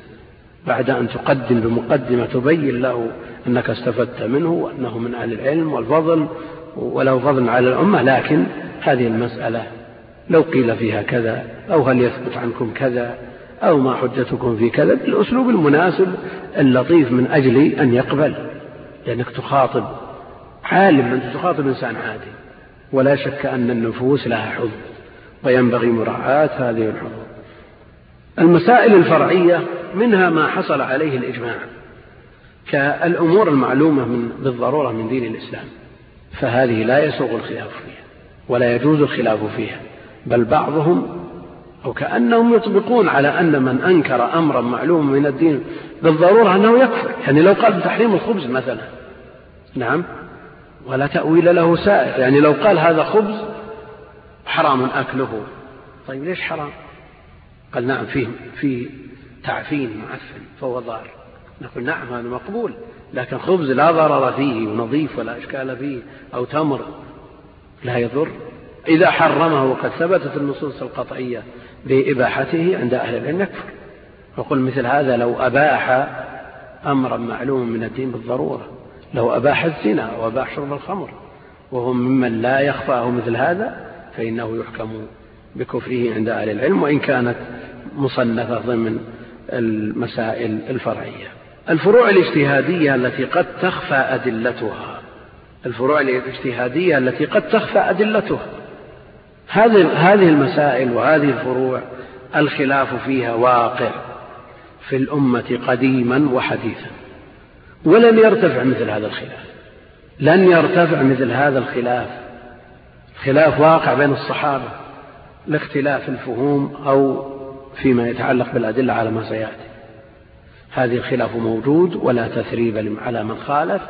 بعد أن تقدم بمقدمة تبين له أنك استفدت منه وأنه من أهل العلم والفضل وله فضل على الأمة لكن هذه المسألة لو قيل فيها كذا أو هل يثبت عنكم كذا أو ما حجتكم في كذا بالأسلوب المناسب اللطيف من أجل أن يقبل لأنك تخاطب عالم أنت تخاطب إنسان عادي ولا شك أن النفوس لها حظ وينبغي مراعاة هذه الحظوظ المسائل الفرعية منها ما حصل عليه الإجماع كالأمور المعلومة من بالضرورة من دين الإسلام فهذه لا يسوغ الخلاف فيها ولا يجوز الخلاف فيها بل بعضهم أو كأنهم يطبقون على أن من أنكر أمرا معلوما من الدين بالضرورة أنه يكفر. يعني لو قال بتحريم الخبز مثلا نعم ولا تأويل له سائر يعني لو قال هذا خبز حرام أكله. طيب ليش حرام؟ قال نعم فيه, فيه تعفين معفن فهو ضار. نقول نعم هذا مقبول. لكن خبز لا ضرر فيه ونظيف ولا إشكال فيه أو تمر لا يضر. إذا حرمه وقد ثبتت النصوص القطعية بإباحته عند أهل العلم يكفر يقول مثل هذا لو أباح أمرا معلوما من الدين بالضرورة. لو أباح الزنا وأباح شرب الخمر وهو ممن لا يخفاه مثل هذا فإنه يحكم بكفره عند أهل العلم وإن كانت مصنفة ضمن المسائل الفرعية. الفروع الاجتهادية التي قد تخفى أدلتها. الفروع الاجتهادية التي قد تخفى أدلتها. هذه هذه المسائل وهذه الفروع الخلاف فيها واقع في الأمة قديما وحديثا. ولن يرتفع مثل هذا الخلاف. لن يرتفع مثل هذا الخلاف. خلاف واقع بين الصحابة لاختلاف الفهوم أو فيما يتعلق بالأدلة على ما سيأتي. هذه الخلاف موجود ولا تثريب على من خالف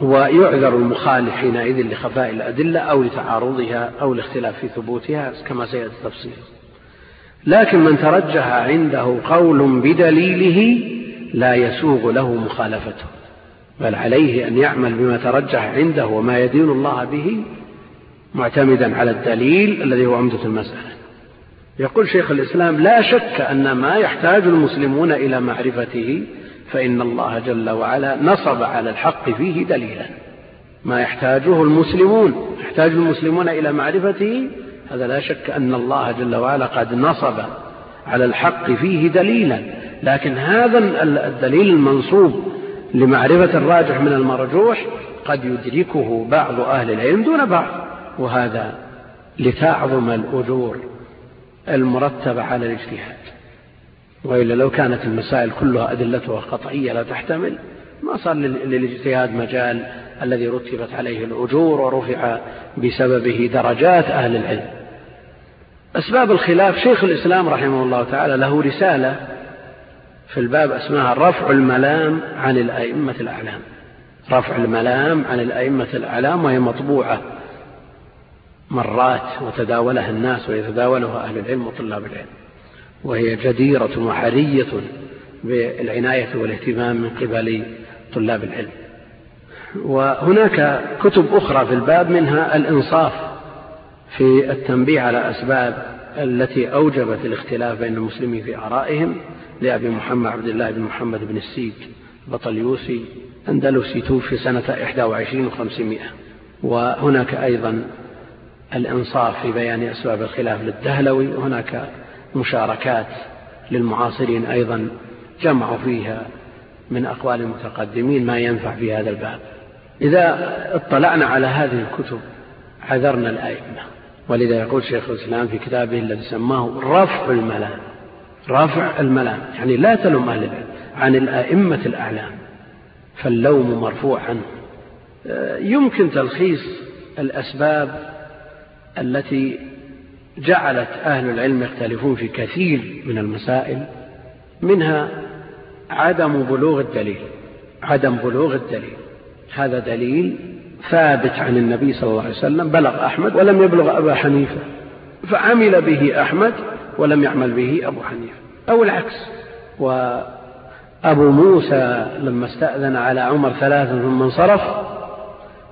ويعذر المخالف حينئذ لخفاء الأدلة أو لتعارضها أو الاختلاف في ثبوتها كما سيأتي تفصيل لكن من ترجح عنده قول بدليله لا يسوغ له مخالفته بل عليه أن يعمل بما ترجح عنده وما يدين الله به معتمدا على الدليل الذي هو عمدة المسألة. يقول شيخ الإسلام لا شك أن ما يحتاج المسلمون إلى معرفته فإن الله جل وعلا نصب على الحق فيه دليلا. ما يحتاجه المسلمون يحتاج المسلمون إلى معرفته هذا لا شك أن الله جل وعلا قد نصب على الحق فيه دليلا. لكن هذا الدليل المنصوب لمعرفة الراجح من المرجوح قد يدركه بعض أهل العلم دون بعض وهذا لتعظم الأجور المرتبة على الاجتهاد. وإلا لو كانت المسائل كلها أدلتها قطعية لا تحتمل ما صار للاجتهاد مجال الذي رتبت عليه الأجور ورفع بسببه درجات أهل العلم. أسباب الخلاف شيخ الإسلام رحمه الله تعالى له رسالة في الباب اسمها رفع الملام عن الأئمة الأعلام. رفع الملام عن الأئمة الأعلام وهي مطبوعة مرات وتداولها الناس ويتداولها أهل العلم وطلاب العلم. وهي جديرة وحرية بالعناية والاهتمام من قبل طلاب العلم. وهناك كتب أخرى في الباب منها الإنصاف في التنبيه على أسباب التي أوجبت الاختلاف بين المسلمين في آرائهم. لأبي محمد عبد الله بن محمد بن السيج بطليوسي أندلسي توفي سنة 21 و500 وهناك أيضا الإنصاف في بيان أسباب الخلاف للدهلوي وهناك مشاركات للمعاصرين أيضا جمعوا فيها من أقوال المتقدمين ما ينفع في هذا الباب. إذا اطلعنا على هذه الكتب عذرنا الأئمة. ولذا يقول شيخ الإسلام في كتابه الذي سماه رفع الملام رفع الملام يعني لا تلوم أهل العلم عن الأئمة الأعلام فاللوم مرفوع عنه يمكن تلخيص الأسباب التي جعلت أهل العلم يختلفون في كثير من المسائل منها عدم بلوغ الدليل. عدم بلوغ الدليل. هذا دليل ثابت عن النبي صلى الله عليه وسلم بلغ أحمد ولم يبلغ أبا حنيفة فعمل به أحمد ولم يعمل به أبو حنيفة أو العكس. وأبو موسى لما استأذن على عمر ثلاثا ثم انصرف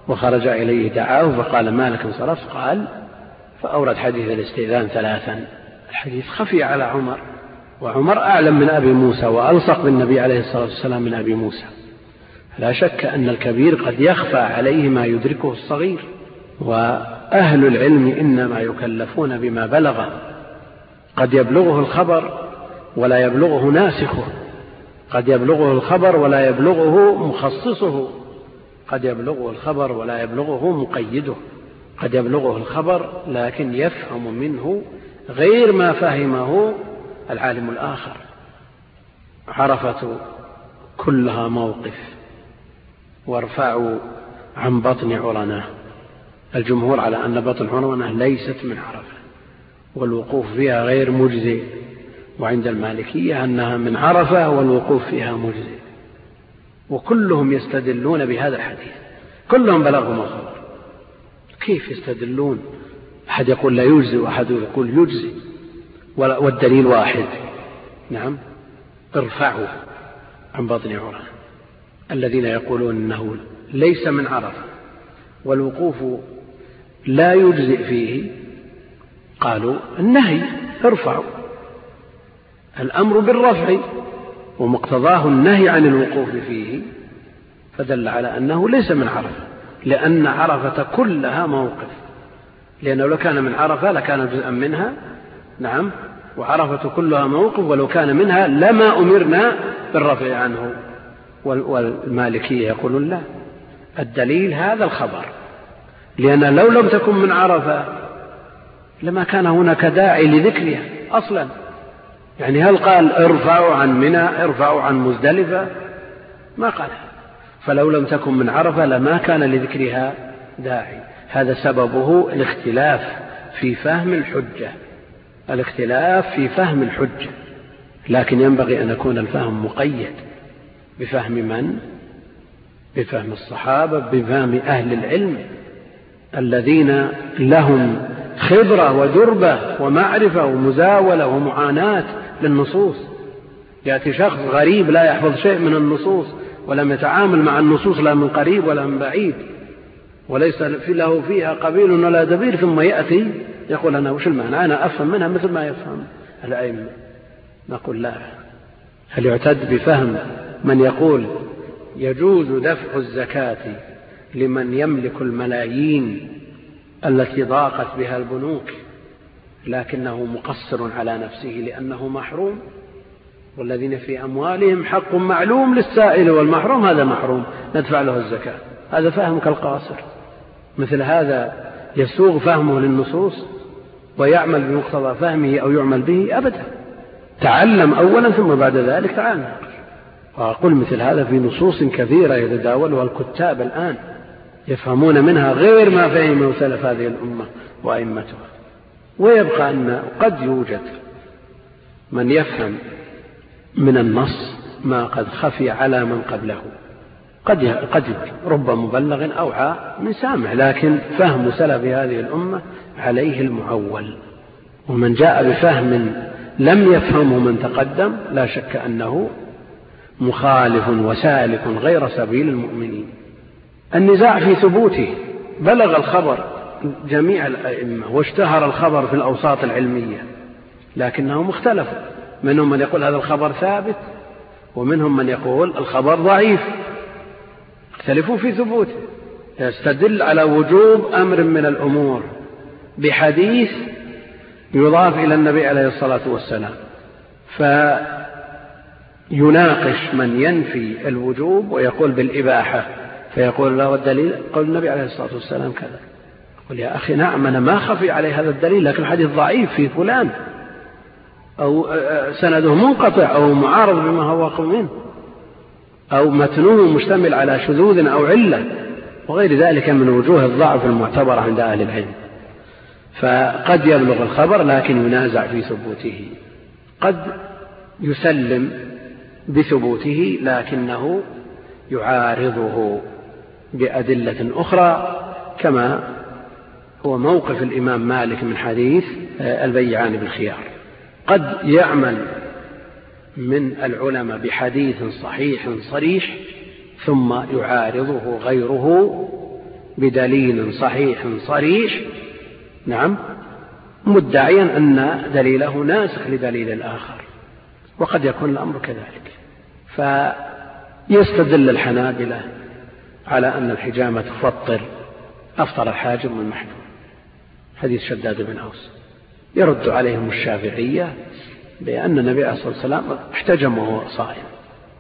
وخرج إليه دعاه فقال ما لك انصرفت قال فأورد حديث الاستئذان ثلاثا. الحديث خفي على عمر وعمر أعلم من أبي موسى وألصق بالنبي عليه الصلاة والسلام من أبي موسى. لا شك أن الكبير قد يخفى عليه ما يدركه الصغير وأهل العلم إنما يكلفون بما بلغ قد يبلغه الخبر ولا يبلغه ناسخه. قد يبلغه الخبر ولا يبلغه مخصصه. قد يبلغه الخبر ولا يبلغه مقيده. قد يبلغه الخبر لكن يفهم منه غير ما فهمه العالم الآخر. عرفة كلها موقف. وارفعوا عن بطن عرناه. الجمهور على أن بطن عرناه ليست من عرفة. والوقوف فيها غير مجزئ. وعند المالكية أنها من عرفة والوقوف فيها مجزئ. وكلهم يستدلون بهذا الحديث. كلهم بلغهم الخبر. كيف يستدلون؟ أحد يقول لا يجزي وأحد يقول يجزي والدليل واحد. نعم. ارفعوا عن بطن عرى الذين يقولون إنه ليس من عرفة. والوقوف لا يجزئ فيه قالوا النهي ارفعوا الأمر بالرفع ومقتضاه النهي عن الوقوف فيه فدل على أنه ليس من عرفة لأن عرفة كلها موقف. لأنه لو كان من عرفة لكان جزءا منها نعم وعرفة كلها موقف ولو كان منها لما أمرنا بالرفع عنه. والمالكية يقولون لا. الدليل هذا الخبر. لأن لو لم تكن من عرفة لما كان هناك داعي لذكرها أصلا. يعني هل قال ارفعوا عن منى ارفعوا عن مزدلفة؟ ما قال. فلو لم تكن من عرفة لما كان لذكرها داعي. هذا سببه الاختلاف في فهم الحجة. الاختلاف في فهم الحجة. لكن ينبغي أن يكون الفهم مقيد بفهم من؟ بفهم الصحابة بفهم أهل العلم الذين لهم خبرة ودربة ومعرفة ومزاولة ومعاناة للنصوص. يأتي شخص غريب لا يحفظ شيء من النصوص ولم يتعامل مع النصوص لا من قريب ولا من بعيد. وليس له فيها قبيل ولا دبير ثم يأتي يقول أنا وش المعنى؟ أنا أفهم منها مثل ما يفهم الأئمة. نقول لا. هل يعتد بفهم من يقول يجوز دفع الزكاة لمن يملك الملايين التي ضاقت بها البنوك لكنه مقصر على نفسه لأنه محروم. والذين في أموالهم حق معلوم للسائل والمحروم هذا محروم ندفع له الزكاة. هذا فهمك القاصر. مثل هذا يسوغ فهمه للنصوص ويعمل بمقتضى فهمه أو يعمل به أبدا. تعلم أولا ثم بعد ذلك تعال وأقول مثل هذا في نصوص كثيرة يتداولها الكتاب الآن. يفهمون منها غير ما فهم سلف هذه الأمة وأئمتها. ويبقى أن قد يوجد من يفهم من النص ما قد خفي على من قبله. قد قد رب مبلغ أوعى من سامع لكن فهم سلف هذه الأمة عليه المعول. ومن جاء بفهم لم يفهمه من تقدم لا شك أنه مخالف وسالك غير سبيل المؤمنين. النزاع في ثبوته. بلغ الخبر جميع الأئمة واشتهر الخبر في الأوساط العلمية لكنهم اختلفوا. منهم من يقول هذا الخبر ثابت ومنهم من يقول الخبر ضعيف. اختلفوا في ثبوته. يستدل على وجوب أمر من الأمور بحديث يضاف إلى النبي عليه الصلاة والسلام فيناقش من ينفي الوجوب ويقول بالإباحة. فيقول له الدليل قول النبي عليه الصلاة والسلام كذا. يقول يا أخي نعم أنا ما خفي علي هذا الدليل لكن الحديث ضعيف في فلان. أو سنده منقطع أو معارض بما هو منه أو متنوه مشتمل على شذوذ أو علة. وغير ذلك من وجوه الضعف المعتبرة عند أهل العلم. فقد يبلغ الخبر لكن ينازع في ثبوته. قد يسلم بثبوته لكنه يعارضه. بأدلة أخرى كما هو موقف الإمام مالك من حديث البيعان بالخيار قد يعمل من العلماء بحديث صحيح صريح ثم يعارضه غيره بدليل صحيح صريح. نعم مدعيا أن دليله ناسخ لدليل الآخر وقد يكون الأمر كذلك. فيستدل الحنابلة على أن الحجامة تفطر أفطر الحاجم والمحجوم حديث شداد بن أوس. يرد عليهم الشافعية بأن النبي عليه الصلاة والسلام احتجم وهو صائم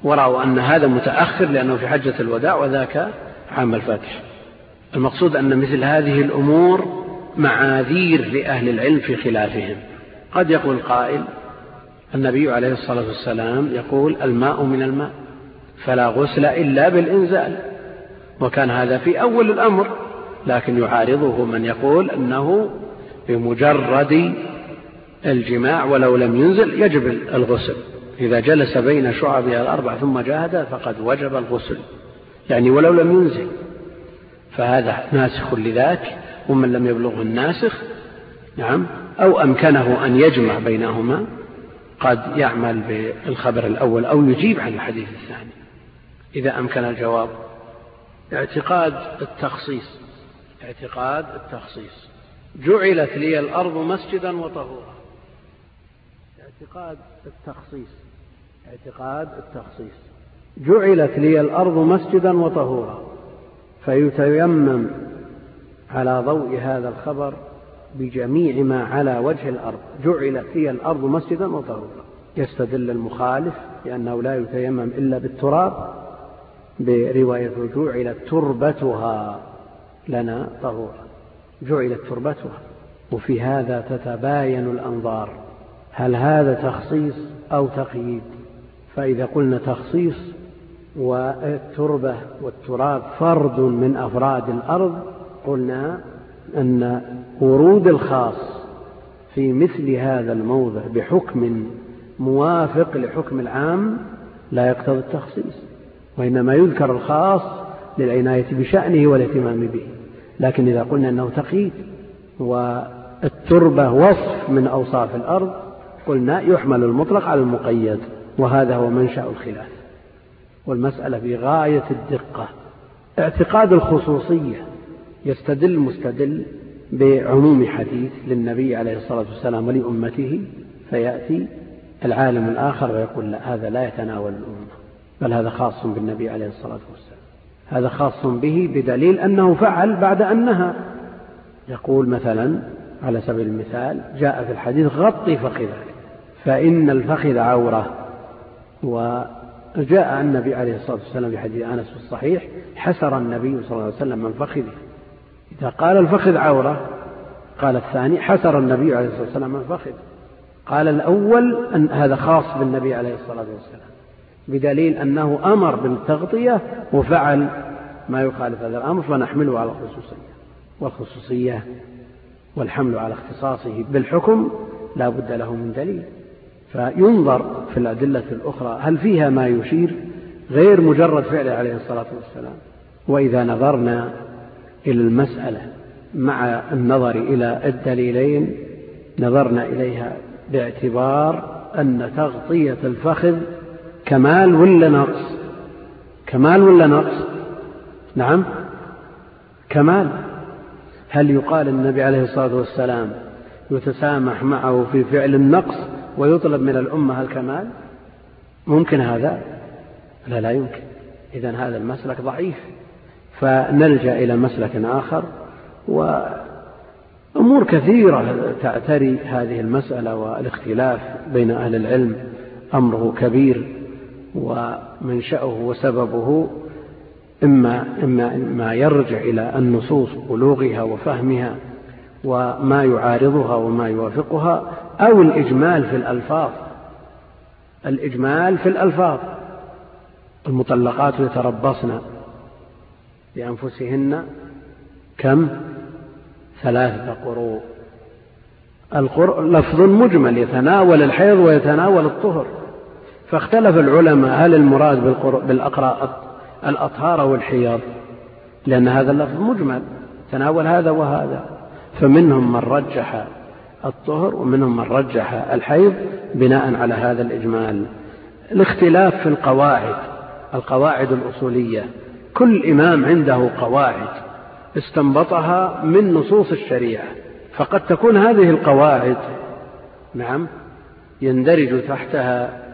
ورأوا أن هذا متأخر لأنه في حجة الوداع وذاك عام الفتح المقصود أن مثل هذه الأمور معاذير لأهل العلم في خلافهم. قد يقول قائل النبي عليه الصلاة والسلام يقول الماء من الماء فلا غسل إلا بالإنزال. وكان هذا في أول الأمر لكن يعارضه من يقول أنه بمجرد الجماع ولو لم ينزل يجب الغسل. إذا جلس بين شعبها الأربع ثم جاهد فقد وجب الغسل. يعني ولو لم ينزل. فهذا ناسخ لذاك ومن لم يبلغه الناسخ نعم أو أمكنه أن يجمع بينهما قد يعمل بالخبر الأول أو يجيب عن الحديث الثاني. إذا أمكن الجواب. اعتقاد التخصيص. اعتقاد التخصيص. جعلت لي الأرض مسجدا وطهورا. اعتقاد التخصيص. اعتقاد التخصيص. جعلت لي الأرض مسجدا وطهورا. فيتيمم على ضوء هذا الخبر بجميع ما على وجه الأرض. جعلت لي الأرض مسجدا وطهورا. يستدل المخالف لأنه لا يتيمم إلا بالتراب. برواية جعلت تربتها لنا طهورا. جعلت تربتها. وفي هذا تتباين الأنظار. هل هذا تخصيص أو تقييد؟ فإذا قلنا تخصيص والتربة والتراب فرد من أفراد الأرض قلنا أن ورود الخاص في مثل هذا الموضع بحكم موافق لحكم العام لا يقتضي التخصيص. وإنما يذكر الخاص للعناية بشأنه والاهتمام به. لكن إذا قلنا أنه تقييد والتربة وصف من أوصاف الأرض قلنا يحمل المطلق على المقيد وهذا هو منشأ الخلاف. والمسألة في غاية الدقة. اعتقاد الخصوصية يستدل مستدل بعموم حديث للنبي عليه الصلاة والسلام ولأمته فيأتي العالم الآخر ويقول لا هذا لا يتناول الأمة. بل هذا خاص بالنبي عليه الصلاة والسلام. هذا خاص به بدليل أنه فعل بعد أن نهى. يقول مثلا على سبيل المثال جاء في الحديث غطي فخذك فإن الفخذ عورة. وجاء النبي عليه الصلاة والسلام في حديث أنس في الصحيح حسر النبي صلى الله عليه وسلم من فخذه. إذا قال الفخذ عورة قال الثاني حسر النبي عليه الصلاة والسلام من فخذ قال الأول أن هذا خاص بالنبي عليه الصلاة والسلام. بدليل أنه أمر بالتغطية وفعل ما يخالف هذا الأمر فنحمله على الخصوصية. والخصوصية والحمل على اختصاصه بالحكم لا بد له من دليل. فينظر في الأدلة الأخرى هل فيها ما يشير؟ غير مجرد فعله عليه الصلاة والسلام. وإذا نظرنا إلى المسألة مع النظر إلى الدليلين نظرنا إليها باعتبار أن تغطية الفخذ كمال ولا نقص؟ كمال ولا نقص؟ نعم. كمال. هل يقال النبي عليه الصلاة والسلام يتسامح معه في فعل النقص ويطلب من الأمة الكمال؟ ممكن هذا؟ لا لا يمكن. إذا هذا المسلك ضعيف. فنلجأ إلى مسلك آخر وأمور كثيرة تعتري هذه المسألة والاختلاف بين أهل العلم. أمره كبير. ومنشأه وسببه إما, إما ما يرجع إلى النصوص بلوغها وفهمها وما يعارضها وما يوافقها أو الإجمال في الألفاظ. الإجمال في الألفاظ. المطلقات يتربصن بأنفسهن كم؟ ثلاثة قروء. القر... لفظ مجمل يتناول الحيض ويتناول الطهر. فاختلف العلماء هل المراد بالأقراء الأطهار أو الحيض لأن هذا اللفظ مجمل تناول هذا وهذا. فمنهم من رجح الطهر ومنهم من رجح الحيض بناء على هذا الإجمال. الاختلاف في القواعد القواعد الأصولية. كل إمام عنده قواعد استنبطها من نصوص الشريعة. فقد تكون هذه القواعد نعم يندرج تحتها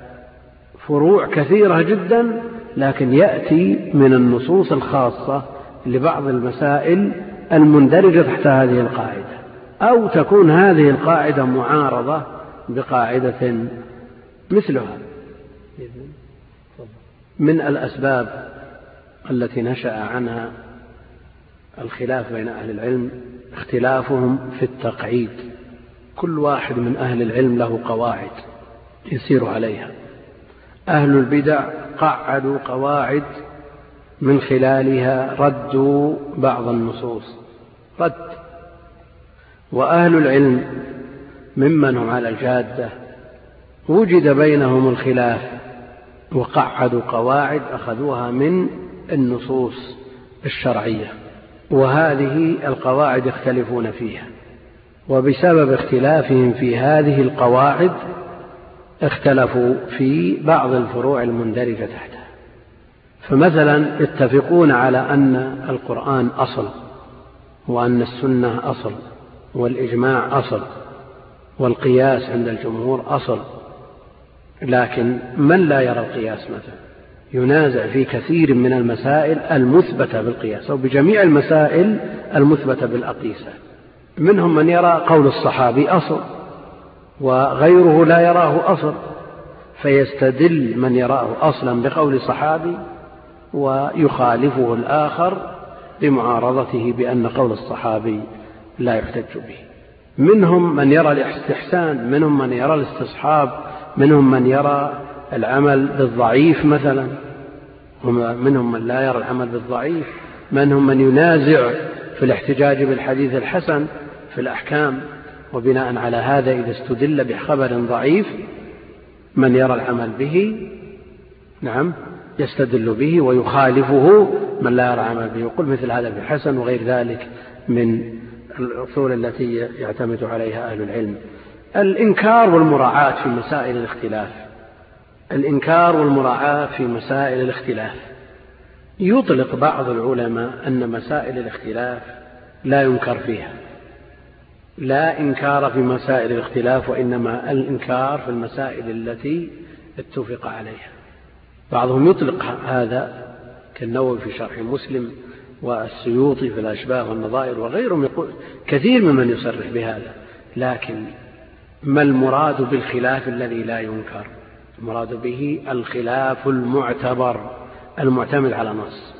فروع كثيرة جدا لكن يأتي من النصوص الخاصة لبعض المسائل المندرجة تحت هذه القاعدة. أو تكون هذه القاعدة معارضة بقاعدة مثلها. من الأسباب التي نشأ عنها الخلاف بين أهل العلم اختلافهم في التقعيد. كل واحد من أهل العلم له قواعد يسير عليها. أهل البدع قعدوا قواعد من خلالها ردوا بعض النصوص. رد. وأهل العلم ممن هم على الجادة وجد بينهم الخلاف وقعدوا قواعد أخذوها من النصوص الشرعية. وهذه القواعد يختلفون فيها. وبسبب اختلافهم في هذه القواعد اختلفوا في بعض الفروع المندرجة تحتها. فمثلا يتفقون على أن القرآن أصل وأن السنة أصل والإجماع أصل والقياس عند الجمهور أصل. لكن من لا يرى القياس مثلا؟ ينازع في كثير من المسائل المثبتة بالقياس أو بجميع المسائل المثبتة بالأقيسة. منهم من يرى قول الصحابي أصل وغيره لا يراه أصل فيستدل من يراه أصلا بقول صحابي ويخالفه الآخر بمعارضته بأن قول الصحابي لا يحتج به. منهم من يرى الاستحسان منهم من يرى الاستصحاب منهم من يرى العمل بالضعيف مثلا منهم من لا يرى العمل بالضعيف منهم من ينازع في الاحتجاج بالحديث الحسن في الأحكام. وبناء على هذا إذا استدل بخبر ضعيف من يرى العمل به نعم يستدل به ويخالفه من لا يرى العمل به. يقول مثل هذا في الحسن وغير ذلك من الأصول التي يعتمد عليها أهل العلم. الإنكار والمراعاة في مسائل الاختلاف. الإنكار والمراعاة في مسائل الاختلاف. يطلق بعض العلماء أن مسائل الاختلاف لا ينكر فيها. لا إنكار في مسائل الاختلاف وإنما الإنكار في المسائل التي اتفق عليها. بعضهم يطلق هذا كالنووي في شرح مسلم والسيوطي في الأشباه والنظائر وغيرهم يقول كثير ممن يصرح بهذا لكن ما المراد بالخلاف الذي لا ينكر؟ المراد به الخلاف المعتبر المعتمد على نص.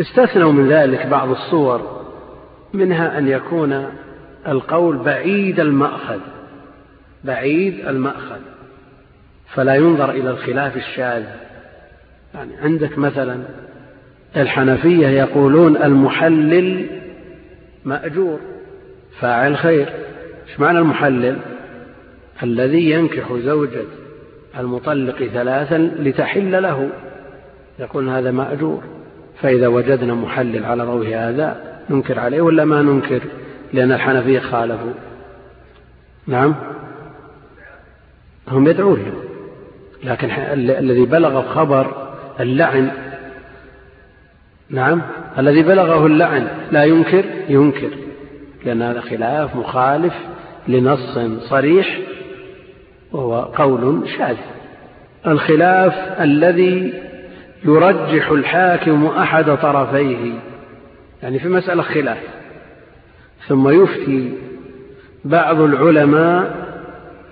استثنوا من ذلك بعض الصور منها أن يكون القول بعيد المأخذ بعيد المأخذ. فلا ينظر إلى الخلاف الشاذ. يعني عندك مثلا الحنفية يقولون المحلل مأجور فاعل خير. إيش معنى المحلل؟ الذي ينكح زوجة المطلق ثلاثا لتحل له. يقول هذا مأجور. فإذا وجدنا محلل على ضوء هذا ننكر عليه ولا ما ننكر؟ لأن الحنفية خالفوا. نعم. هم يدعون له لكن الذي بلغ خبر اللعن. نعم. الذي بلغه اللعن لا ينكر ينكر. لأن هذا خلاف مخالف لنص صريح وهو قول شاذ. الخلاف الذي يرجح الحاكم أحد طرفيه. يعني في مسألة خلاف. ثم يفتي بعض العلماء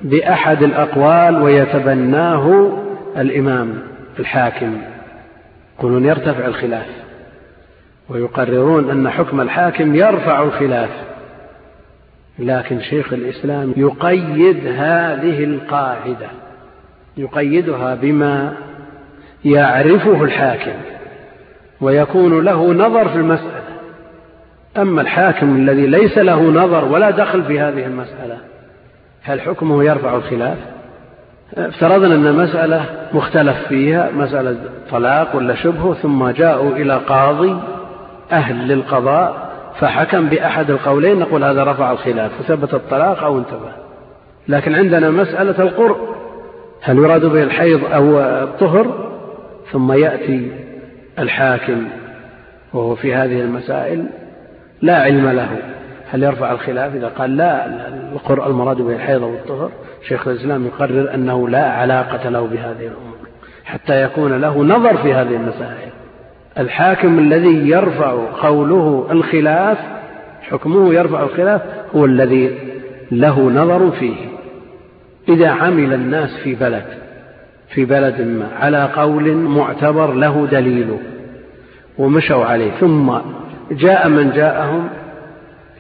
بأحد الأقوال ويتبناه الإمام الحاكم. يقولون يرتفع الخلاف ويقررون أن حكم الحاكم يرفع الخلاف. لكن شيخ الإسلام يقيد هذه القاعدة يقيدها بما يعرفه الحاكم ويكون له نظر في المسألة. أما الحاكم الذي ليس له نظر ولا دخل في هذه المسألة هل حكمه يرفع الخلاف؟ افترضنا أن مسألة مختلف فيها مسألة طلاق ولا شبهه ثم جاءوا إلى قاضي أهل للقضاء فحكم بأحد القولين نقول هذا رفع الخلاف وثبت الطلاق أو انتبه. لكن عندنا مسألة القرء هل يراد به الحيض أو الطهر؟ ثم يأتي الحاكم وهو في هذه المسائل لا علم له. هل يرفع الخلاف إذا قال لا؟ القرء المراد به الحيض أو الطهر شيخ الإسلام يقرر أنه لا علاقة له بهذه الأمور حتى يكون له نظر في هذه المسائل. الحاكم الذي يرفع قوله الخلاف حكمه يرفع الخلاف هو الذي له نظر فيه. إذا عمل الناس في بلد في بلد ما على قول معتبر له دليل ومشوا عليه ثم جاء من جاءهم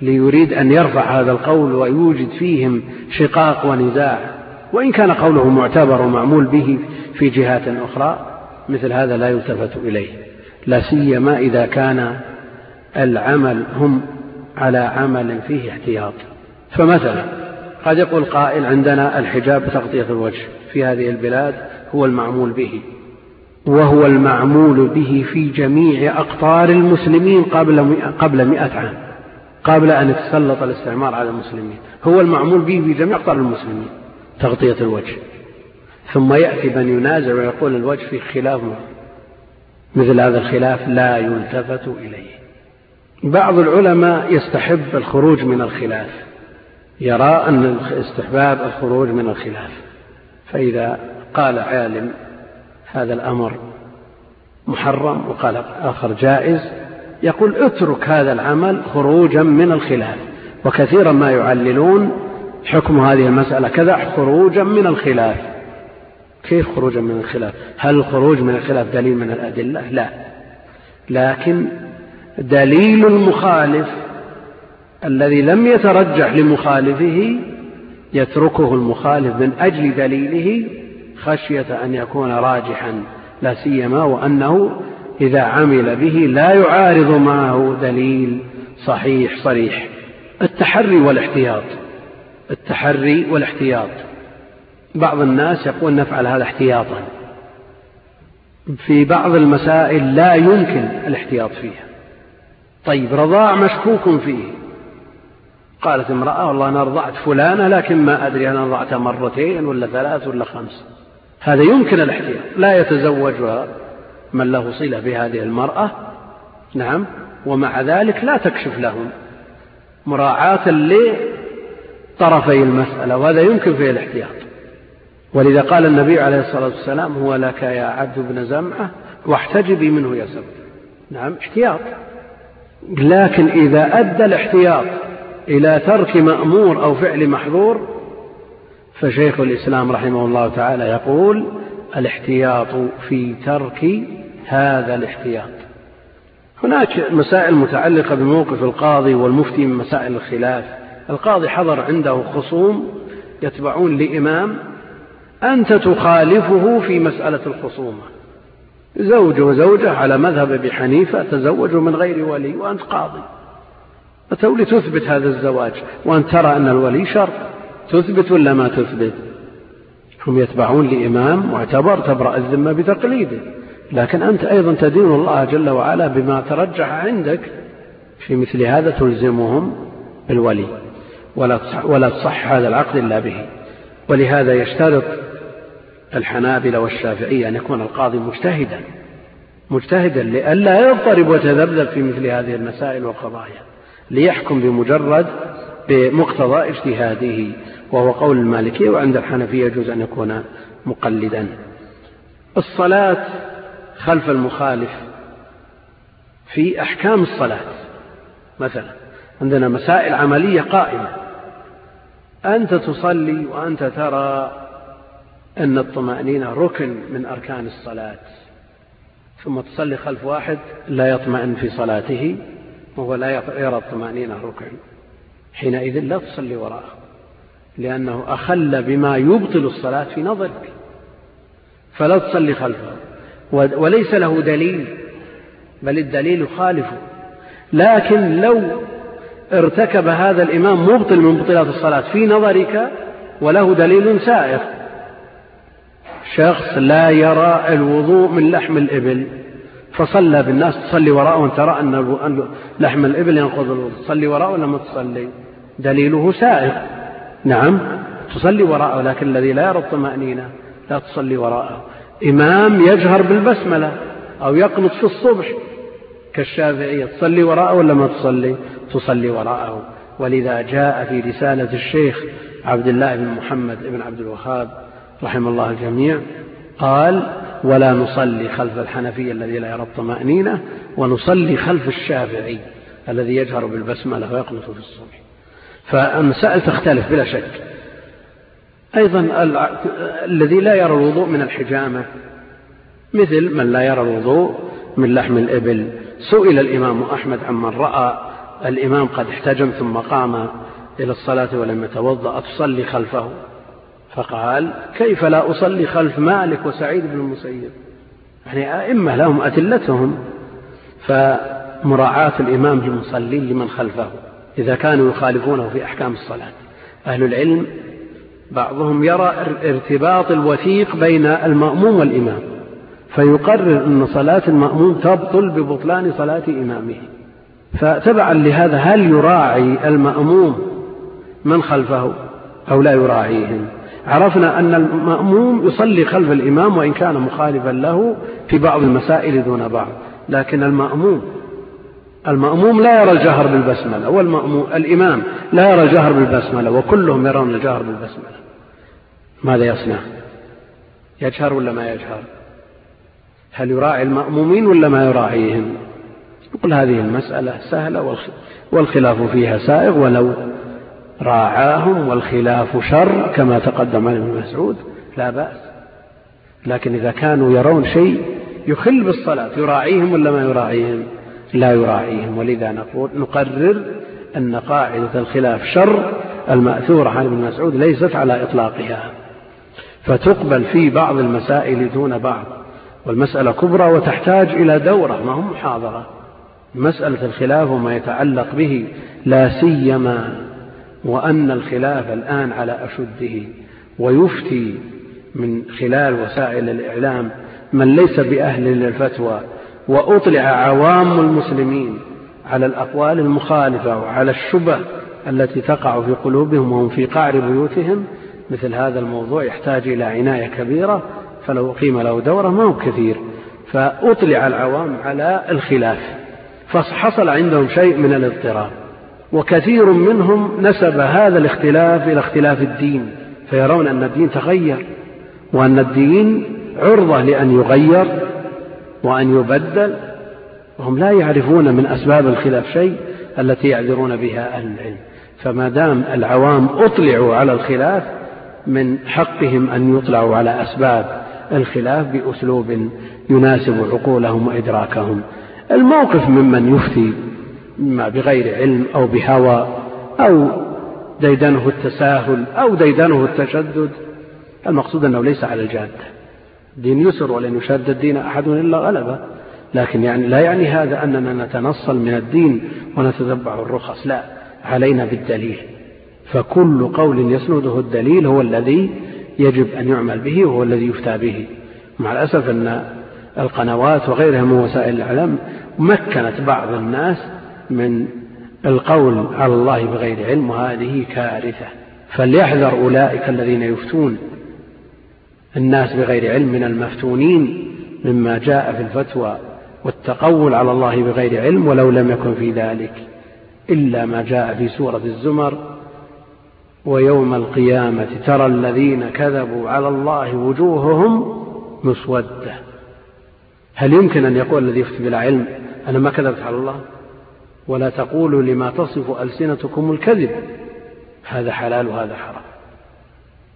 ليريد أن يرفع هذا القول ويوجد فيهم شقاق ونزاع وإن كان قوله معتبر ومعمول به في جهات أخرى مثل هذا لا يلتفت إليه لا سيما إذا كان العمل هم على عمل فيه احتياط. فمثلا قد يقول قائل عندنا الحجاب بتغطية الوجه في هذه البلاد هو المعمول به. وهو المعمول به في جميع أقطار المسلمين قبل قبل مئة عام قبل أن يتسلط الاستعمار على المسلمين. هو المعمول به في جميع أقطار المسلمين تغطية الوجه. ثم يأتي من ينازع ويقول الوجه فيه خلاف مثل هذا الخلاف لا يلتفت إليه. بعض العلماء يستحب الخروج من الخلاف يرى أن استحباب الخروج من الخلاف. فإذا قال عالم هذا الأمر محرم وقال آخر جائز يقول اترك هذا العمل خروجا من الخلاف وكثيرا ما يعللون حكم هذه المسألة كذا خروجا من الخلاف. كيف خروجا من الخلاف؟ هل الخروج من الخلاف دليل من الأدلة؟ لا. لكن دليل المخالف الذي لم يترجح لمخالفه يتركه المخالف من أجل دليله خشية أن يكون راجحا لا سيما وأنه إذا عمل به لا يعارض معه دليل صحيح صريح. التحري والاحتياط. التحري والاحتياط. بعض الناس يقول نفعل هذا احتياطا. في بعض المسائل لا يمكن الاحتياط فيها. طيب رضاع مشكوك فيه. قالت امرأة والله أنا رضعت فلانة لكن ما أدري أنا رضعتها مرتين ولا ثلاث ولا خمس. هذا يمكن الاحتياط. لا يتزوجها من له صلة بهذه المرأة. نعم. ومع ذلك لا تكشف لهم مراعاة لطرفي المسألة وهذا يمكن فيه الاحتياط. ولذا قال النبي عليه الصلاة والسلام هو لك يا عبد بن زمعة واحتجبي منه يا سبت نعم احتياط. لكن إذا أدى الاحتياط إلى ترك مأمور أو فعل محظور فشيخ الإسلام رحمه الله تعالى يقول الاحتياط في ترك هذا الاحتياط. هناك مسائل متعلقة بموقف القاضي والمفتي من مسائل الخلاف. القاضي حضر عنده خصوم يتبعون لإمام أنت تخالفه في مسألة الخصومة. زوج وزوجة على مذهب أبي حنيفة تزوجوا من غير ولي وأنت قاضي. فتولي تثبت هذا الزواج وأن ترى أن الولي شرط تثبت ولا ما تثبت؟ هم يتبعون لإمام معتبر تبرأ الذمة بتقليده. لكن أنت أيضا تدين الله جل وعلا بما ترجح عندك. في مثل هذا تلزمهم بالولي. ولا ولا تصح هذا العقد إلا به. ولهذا يشترط الحنابلة والشافعية أن يكون القاضي مجتهدا. مجتهدا لئلا يضطرب ويتذبذب في مثل هذه المسائل والقضايا. ليحكم بمجرد بمقتضى اجتهاده. وهو قول المالكية وعند الحنفية يجوز أن يكون مقلدا. الصلاة خلف المخالف في أحكام الصلاة. مثلا عندنا مسائل عملية قائمة. أنت تصلي وأنت ترى أن الطمأنينة ركن من أركان الصلاة. ثم تصلي خلف واحد لا يطمئن في صلاته وهو لا يرى الطمأنينة ركن. حينئذ لا تصلي وراءه. لأنه أخل بما يبطل الصلاة في نظرك. فلا تصلي خلفه. وليس له دليل بل الدليل يخالفه لكن لو ارتكب هذا الإمام مبطل من بطلات الصلاة في نظرك وله دليل سائر. شخص لا يرى الوضوء من لحم الإبل فصلى بالناس تصلي وراءه وانت ترى أن لحم الإبل ينقض الوضوء. تصلي وراءه ولا ما تصلي؟ دليله سائر. نعم. تصلي وراءه لكن الذي لا يرى الطمأنينة لا تصلي وراءه. إمام يجهر بالبسملة أو يقنط في الصبح كالشافعية تصلي وراءه ولا ما تصلي؟ تصلي وراءه. ولذا جاء في رسالة الشيخ عبد الله بن محمد بن عبد الوهاب رحم الله الجميع قال ولا نصلي خلف الحنفي الذي لا يرى الطمأنينة ونصلي خلف الشافعي الذي يجهر بالبسملة ويقنط في الصبح. فالمسائل تختلف بلا شك. أيضا الذي لا يرى الوضوء من الحجامة مثل من لا يرى الوضوء من لحم الإبل. سئل الإمام أحمد عمن رأى الإمام قد احتجم ثم قام إلى الصلاة ولم يتوضأ أتصلي خلفه. فقال كيف لا أصلي خلف مالك وسعيد بن المسيب؟ يعني أئمة لهم أدلتهم فمراعاة الإمام للمصلين لمن خلفه. إذا كانوا يخالفونه في أحكام الصلاة. أهل العلم بعضهم يرى ارتباط الوثيق بين المأموم والإمام فيقرر أن صلاة المأموم تبطل ببطلان صلاة إمامه. فتبعا لهذا هل يراعي المأموم من خلفه أو لا يراعيهم؟ عرفنا أن المأموم يصلي خلف الإمام وإن كان مخالفا له في بعض المسائل دون بعض لكن المأموم المأموم لا يرى الجهر بالبسملة والمأموم الإمام لا يرى الجهر بالبسملة وكلهم يرون الجهر بالبسملة. ماذا يصنع؟ يجهر ولا ما يجهر؟ هل يراعي المأمومين ولا ما يراعيهم؟ يقول هذه المسألة سهلة والخلاف فيها سائغ ولو راعاهم والخلاف شر كما تقدم عن ابن مسعود لا بأس. لكن إذا كانوا يرون شيء يخل بالصلاة يراعيهم ولا ما يراعيهم؟ لا يراعيهم. ولذا نقول نقرر أن قاعدة الخلاف شر المأثورة عن ابن مسعود ليست على إطلاقها فتقبل في بعض المسائل دون بعض والمسألة كبرى وتحتاج إلى دورة ما هم محاضرة. مسألة الخلاف وما يتعلق به لا سيما وأن الخلاف الآن على أشده ويفتي من خلال وسائل الإعلام من ليس بأهل للفتوى وأطلع عوام المسلمين على الأقوال المخالفة وعلى الشبه التي تقع في قلوبهم وهم في قعر بيوتهم مثل هذا الموضوع يحتاج إلى عناية كبيرة فلو أقيم له دورة ما هو كثير. فأطلع العوام على الخلاف فحصل عندهم شيء من الاضطراب وكثير منهم نسب هذا الاختلاف إلى اختلاف الدين فيرون أن الدين تغير وأن الدين عرضة لأن يغير وأن يبدل وهم لا يعرفون من أسباب الخلاف شيء التي يعذرون بها أهل العلم. فما دام العوام أطلعوا على الخلاف من حقهم أن يطلعوا على أسباب الخلاف بأسلوب يناسب عقولهم وإدراكهم. الموقف ممن يفتي ما بغير علم أو بهوى أو ديدنه التساهل أو ديدنه التشدد المقصود أنه ليس على الجادة دين يسر ولن يشاد الدين أحد إلا غلبه. لكن يعني لا يعني هذا أننا نتنصل من الدين ونتتبع الرخص لا علينا بالدليل. فكل قول يسنده الدليل هو الذي يجب أن يعمل به وهو الذي يفتى به. مع الأسف أن القنوات وغيرها من وسائل الإعلام مكنت بعض الناس من القول على الله بغير علم وهذه كارثة. فليحذر أولئك الذين يفتون الناس بغير علم من المفتونين مما جاء في الفتوى والتقول على الله بغير علم ولو لم يكن في ذلك إلا ما جاء في سورة الزمر ويوم القيامة ترى الذين كذبوا على الله وجوههم مسودة. هل يمكن أن يقول الذي يفتي بلا علم أنا ما كذبت على الله؟ ولا تقولوا لما تصف ألسنتكم الكذب. هذا حلال وهذا حرام.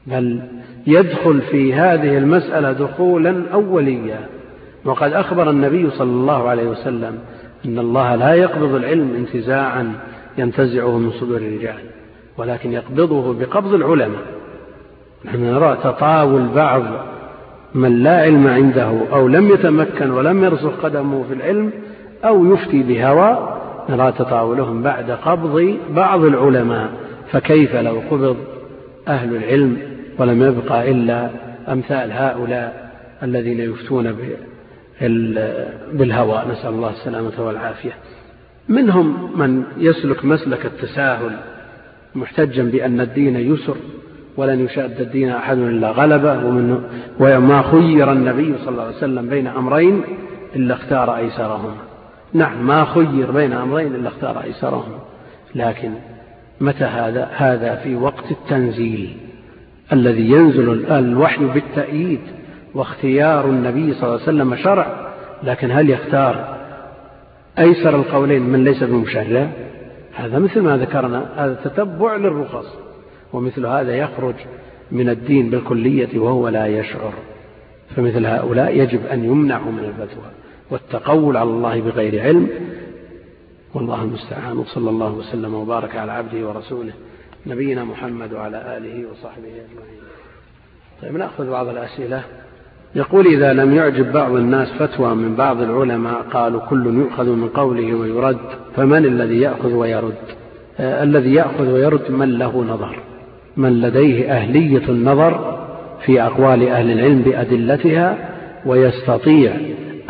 بل يدخل في هذه المسألة دخولا أوليا. وقد أخبر النبي صلى الله عليه وسلم أن الله لا يقبض العلم انتزاعا ينتزعه من صدور الرجال ولكن يقبضه بقبض العلماء. نحن نرى تطاول بعض من لا علم عنده أو لم يتمكن ولم يرسخ قدمه في العلم أو يفتي بهوى نرى تطاولهم بعد قبض بعض العلماء. فكيف لو قبض أهل العلم ولم يبقى إلا أمثال هؤلاء الذين يفتون بالهوى. نسأل الله السلامة والعافية. منهم من يسلك مسلك التساهل محتجا بأن الدين يسر ولن يشاد الدين أحد إلا غلبه. ومن وما خير النبي صلى الله عليه وسلم بين أمرين إلا اختار أيسرهما. نعم ما خير بين أمرين إلا اختار أيسرهما. لكن متى هذا هذا في وقت التنزيل؟ الذي ينزل الوحي بالتأييد واختيار النبي صلى الله عليه وسلم شرع لكن هل يختار أيسر القولين من ليس بمشرع؟ هذا مثل ما ذكرنا هذا تتبع للرخص ومثل هذا يخرج من الدين بالكلية وهو لا يشعر. فمثل هؤلاء يجب أن يمنعوا من الفتوى والتقول على الله بغير علم والله المستعان وصلى الله وسلم وبارك على عبده ورسوله. نبينا محمد وعلى آله وصحبه أجمعين. طيب نأخذ بعض الأسئلة. يقول إذا لم يعجب بعض الناس فتوى من بعض العلماء قالوا كل يؤخذ من قوله ويرد فمن الذي يأخذ ويرد؟ آه الذي يأخذ ويرد من له نظر. من لديه أهلية النظر في أقوال أهل العلم بأدلتها ويستطيع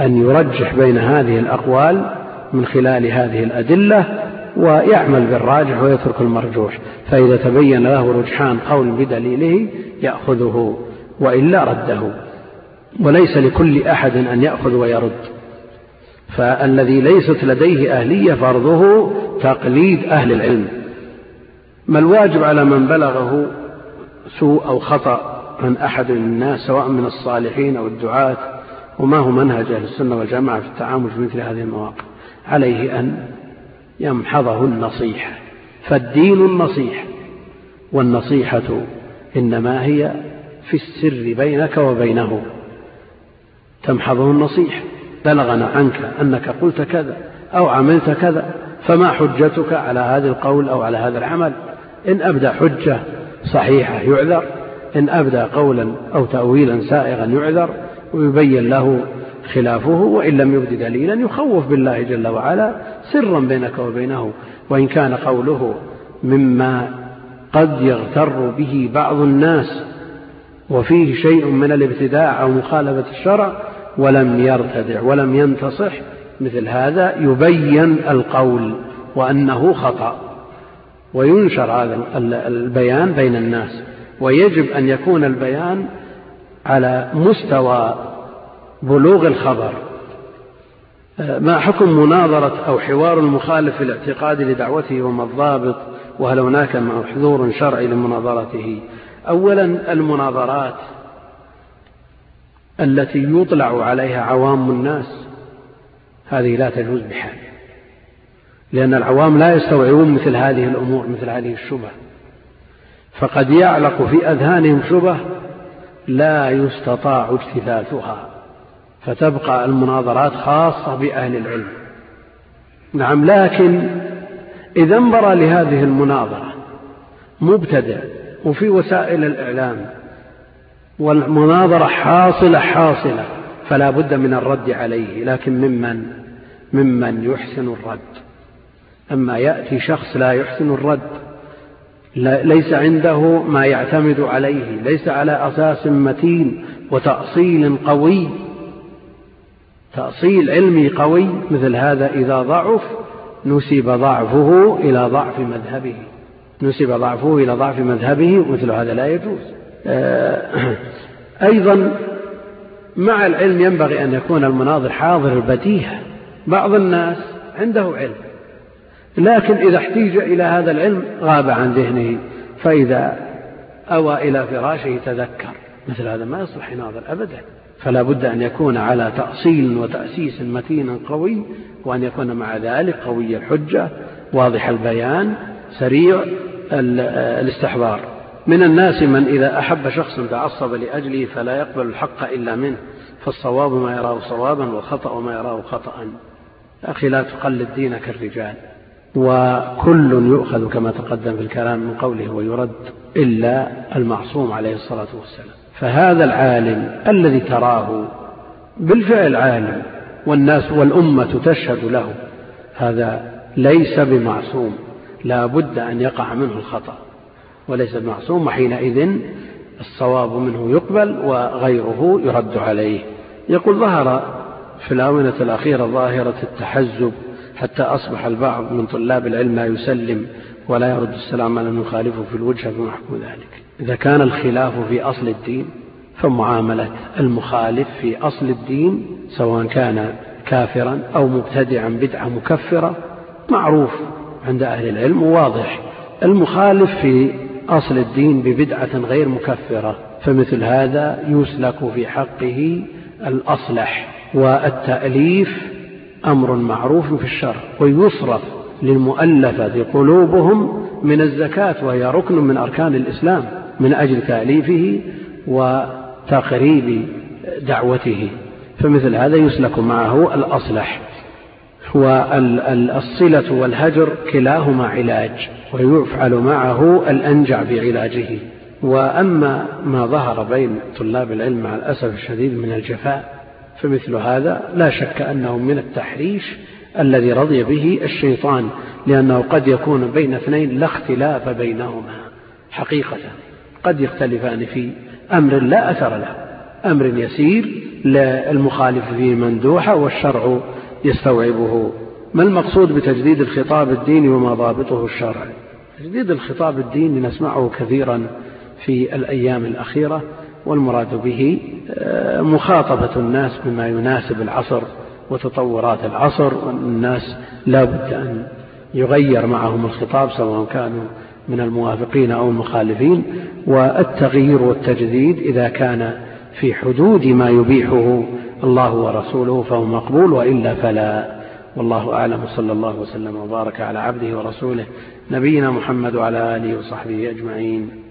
أن يرجح بين هذه الأقوال من خلال هذه الأدلة ويعمل بالراجح ويترك المرجوح فإذا تبين له رجحان قول بدليله يأخذه وإلا رده. وليس لكل أحد أن يأخذ ويرد. فالذي ليست لديه أهلية فرضه تقليد أهل العلم. ما الواجب على من بلغه سوء أو خطأ عن أحد من الناس سواء من الصالحين أو الدعاة؟ وما هو منهج أهل السنة والجماعة في التعامل في مثل هذه المواقف؟ عليه أن يمحضه النصيحة فالدين النصيحة والنصيحة إنما هي في السر بينك وبينه. تمحضه النصيحة بلغنا عنك أنك قلت كذا أو عملت كذا فما حجتك على هذا القول أو على هذا العمل؟ إن أبدى حجة صحيحة يعذر إن أبدى قولا أو تأويلا سائغا يعذر ويبين له خلافه وإن لم يبد دليلا يخوف بالله جل وعلا سرا بينك وبينه. وإن كان قوله مما قد يغتر به بعض الناس وفيه شيء من الابتداع أو مخالفة الشرع ولم يرتدع ولم ينتصح مثل هذا يبين القول وأنه خطأ. وينشر هذا البيان بين الناس. ويجب أن يكون البيان على مستوى بلوغ الخبر. ما حكم مناظرة أو حوار المخالف في الاعتقاد لدعوته وما الضابط؟ وهل هناك محذور شرعي لمناظرته؟ أولا المناظرات التي يطلع عليها عوام الناس هذه لا تجوز بحال لأن العوام لا يستوعبون مثل هذه الأمور مثل هذه الشبه. فقد يعلق في أذهانهم شبه لا يستطاع اجتثاثها. فتبقى المناظرات خاصة بأهل العلم. نعم لكن إذا انبرى لهذه المناظرة مبتدع وفي وسائل الإعلام والمناظرة حاصلة حاصلة فلا بد من الرد عليه لكن ممن؟ ممن يحسن الرد. أما يأتي شخص لا يحسن الرد ليس عنده ما يعتمد عليه ليس على أساس متين وتأصيل قوي. تأصيل علمي قوي مثل هذا إذا ضعف نسب ضعفه إلى ضعف مذهبه. نسب ضعفه إلى ضعف مذهبه ومثل هذا لا يجوز. آه، [CLEARS THROAT] أيضا مع العلم ينبغي أن يكون المناظر حاضر البديهة بعض الناس عنده علم لكن إذا احتيج إلى هذا العلم غاب عن ذهنه فإذا أوى إلى فراشه تذكر. مثل هذا ما يصلح يناظر أبدا. فلا بد أن يكون على تأصيل وتأسيس متين قوي وأن يكون مع ذلك قوي الحجة واضح البيان سريع الاستحضار. من الناس من إذا أحب شخصا تعصب لأجله فلا يقبل الحق إلا منه فالصواب ما يراه صوابا والخطأ ما يراه خطأ أخي لا تقلد دينك الرجال. وكل يؤخذ كما تقدم في الكلام من قوله ويرد إلا المعصوم عليه الصلاة والسلام. فهذا العالم الذي تراه بالفعل عالم والناس والأمة تشهد له هذا ليس بمعصوم لا بد أن يقع منه الخطأ وليس بمعصوم وحينئذ الصواب منه يقبل وغيره يرد عليه. يقول ظهر في الآونة الأخيرة ظاهرة التحزب حتى أصبح البعض من طلاب العلم لا يسلم ولا يرد السلام على من يخالفه في الوجهة فمحكم ذلك؟ إذا كان الخلاف في أصل الدين فمعاملة المخالف في أصل الدين سواء كان كافرا أو مبتدعا بدعة مكفرة معروف عند أهل العلم وواضح. المخالف في أصل الدين ببدعة غير مكفرة فمثل هذا يسلك في حقه الأصلح والتأليف أمر معروف في الشرع ويصرف للمؤلفة قلوبهم من الزكاة وهي ركن من أركان الإسلام. من أجل تأليفه وتقريب دعوته. فمثل هذا يسلك معه الأصلح والصلة والهجر كلاهما علاج ويفعل معه الأنجع بعلاجه. وأما ما ظهر بين طلاب العلم مع الأسف الشديد من الجفاء فمثل هذا لا شك أنه من التحريش الذي رضي به الشيطان لأنه قد يكون بين اثنين لا اختلاف بينهما حقيقة. قد يختلفان في أمر لا أثر له. أمر يسير للمخالف فيه مندوحة والشرع يستوعبه. ما المقصود بتجديد الخطاب الديني وما ضابطه الشرعي تجديد الخطاب الديني نسمعه كثيرا في الأيام الأخيرة والمراد به آه، مخاطبة الناس بما يناسب العصر وتطورات العصر والناس لا بد أن يغير معهم الخطاب سواء كانوا من الموافقين أو المخالفين والتغيير والتجديد إذا كان في حدود ما يبيحه الله ورسوله فهو مقبول وإلا فلا. والله أعلم صلى الله وسلم وبارك على عبده ورسوله نبينا محمد وعلى آله وصحبه أجمعين.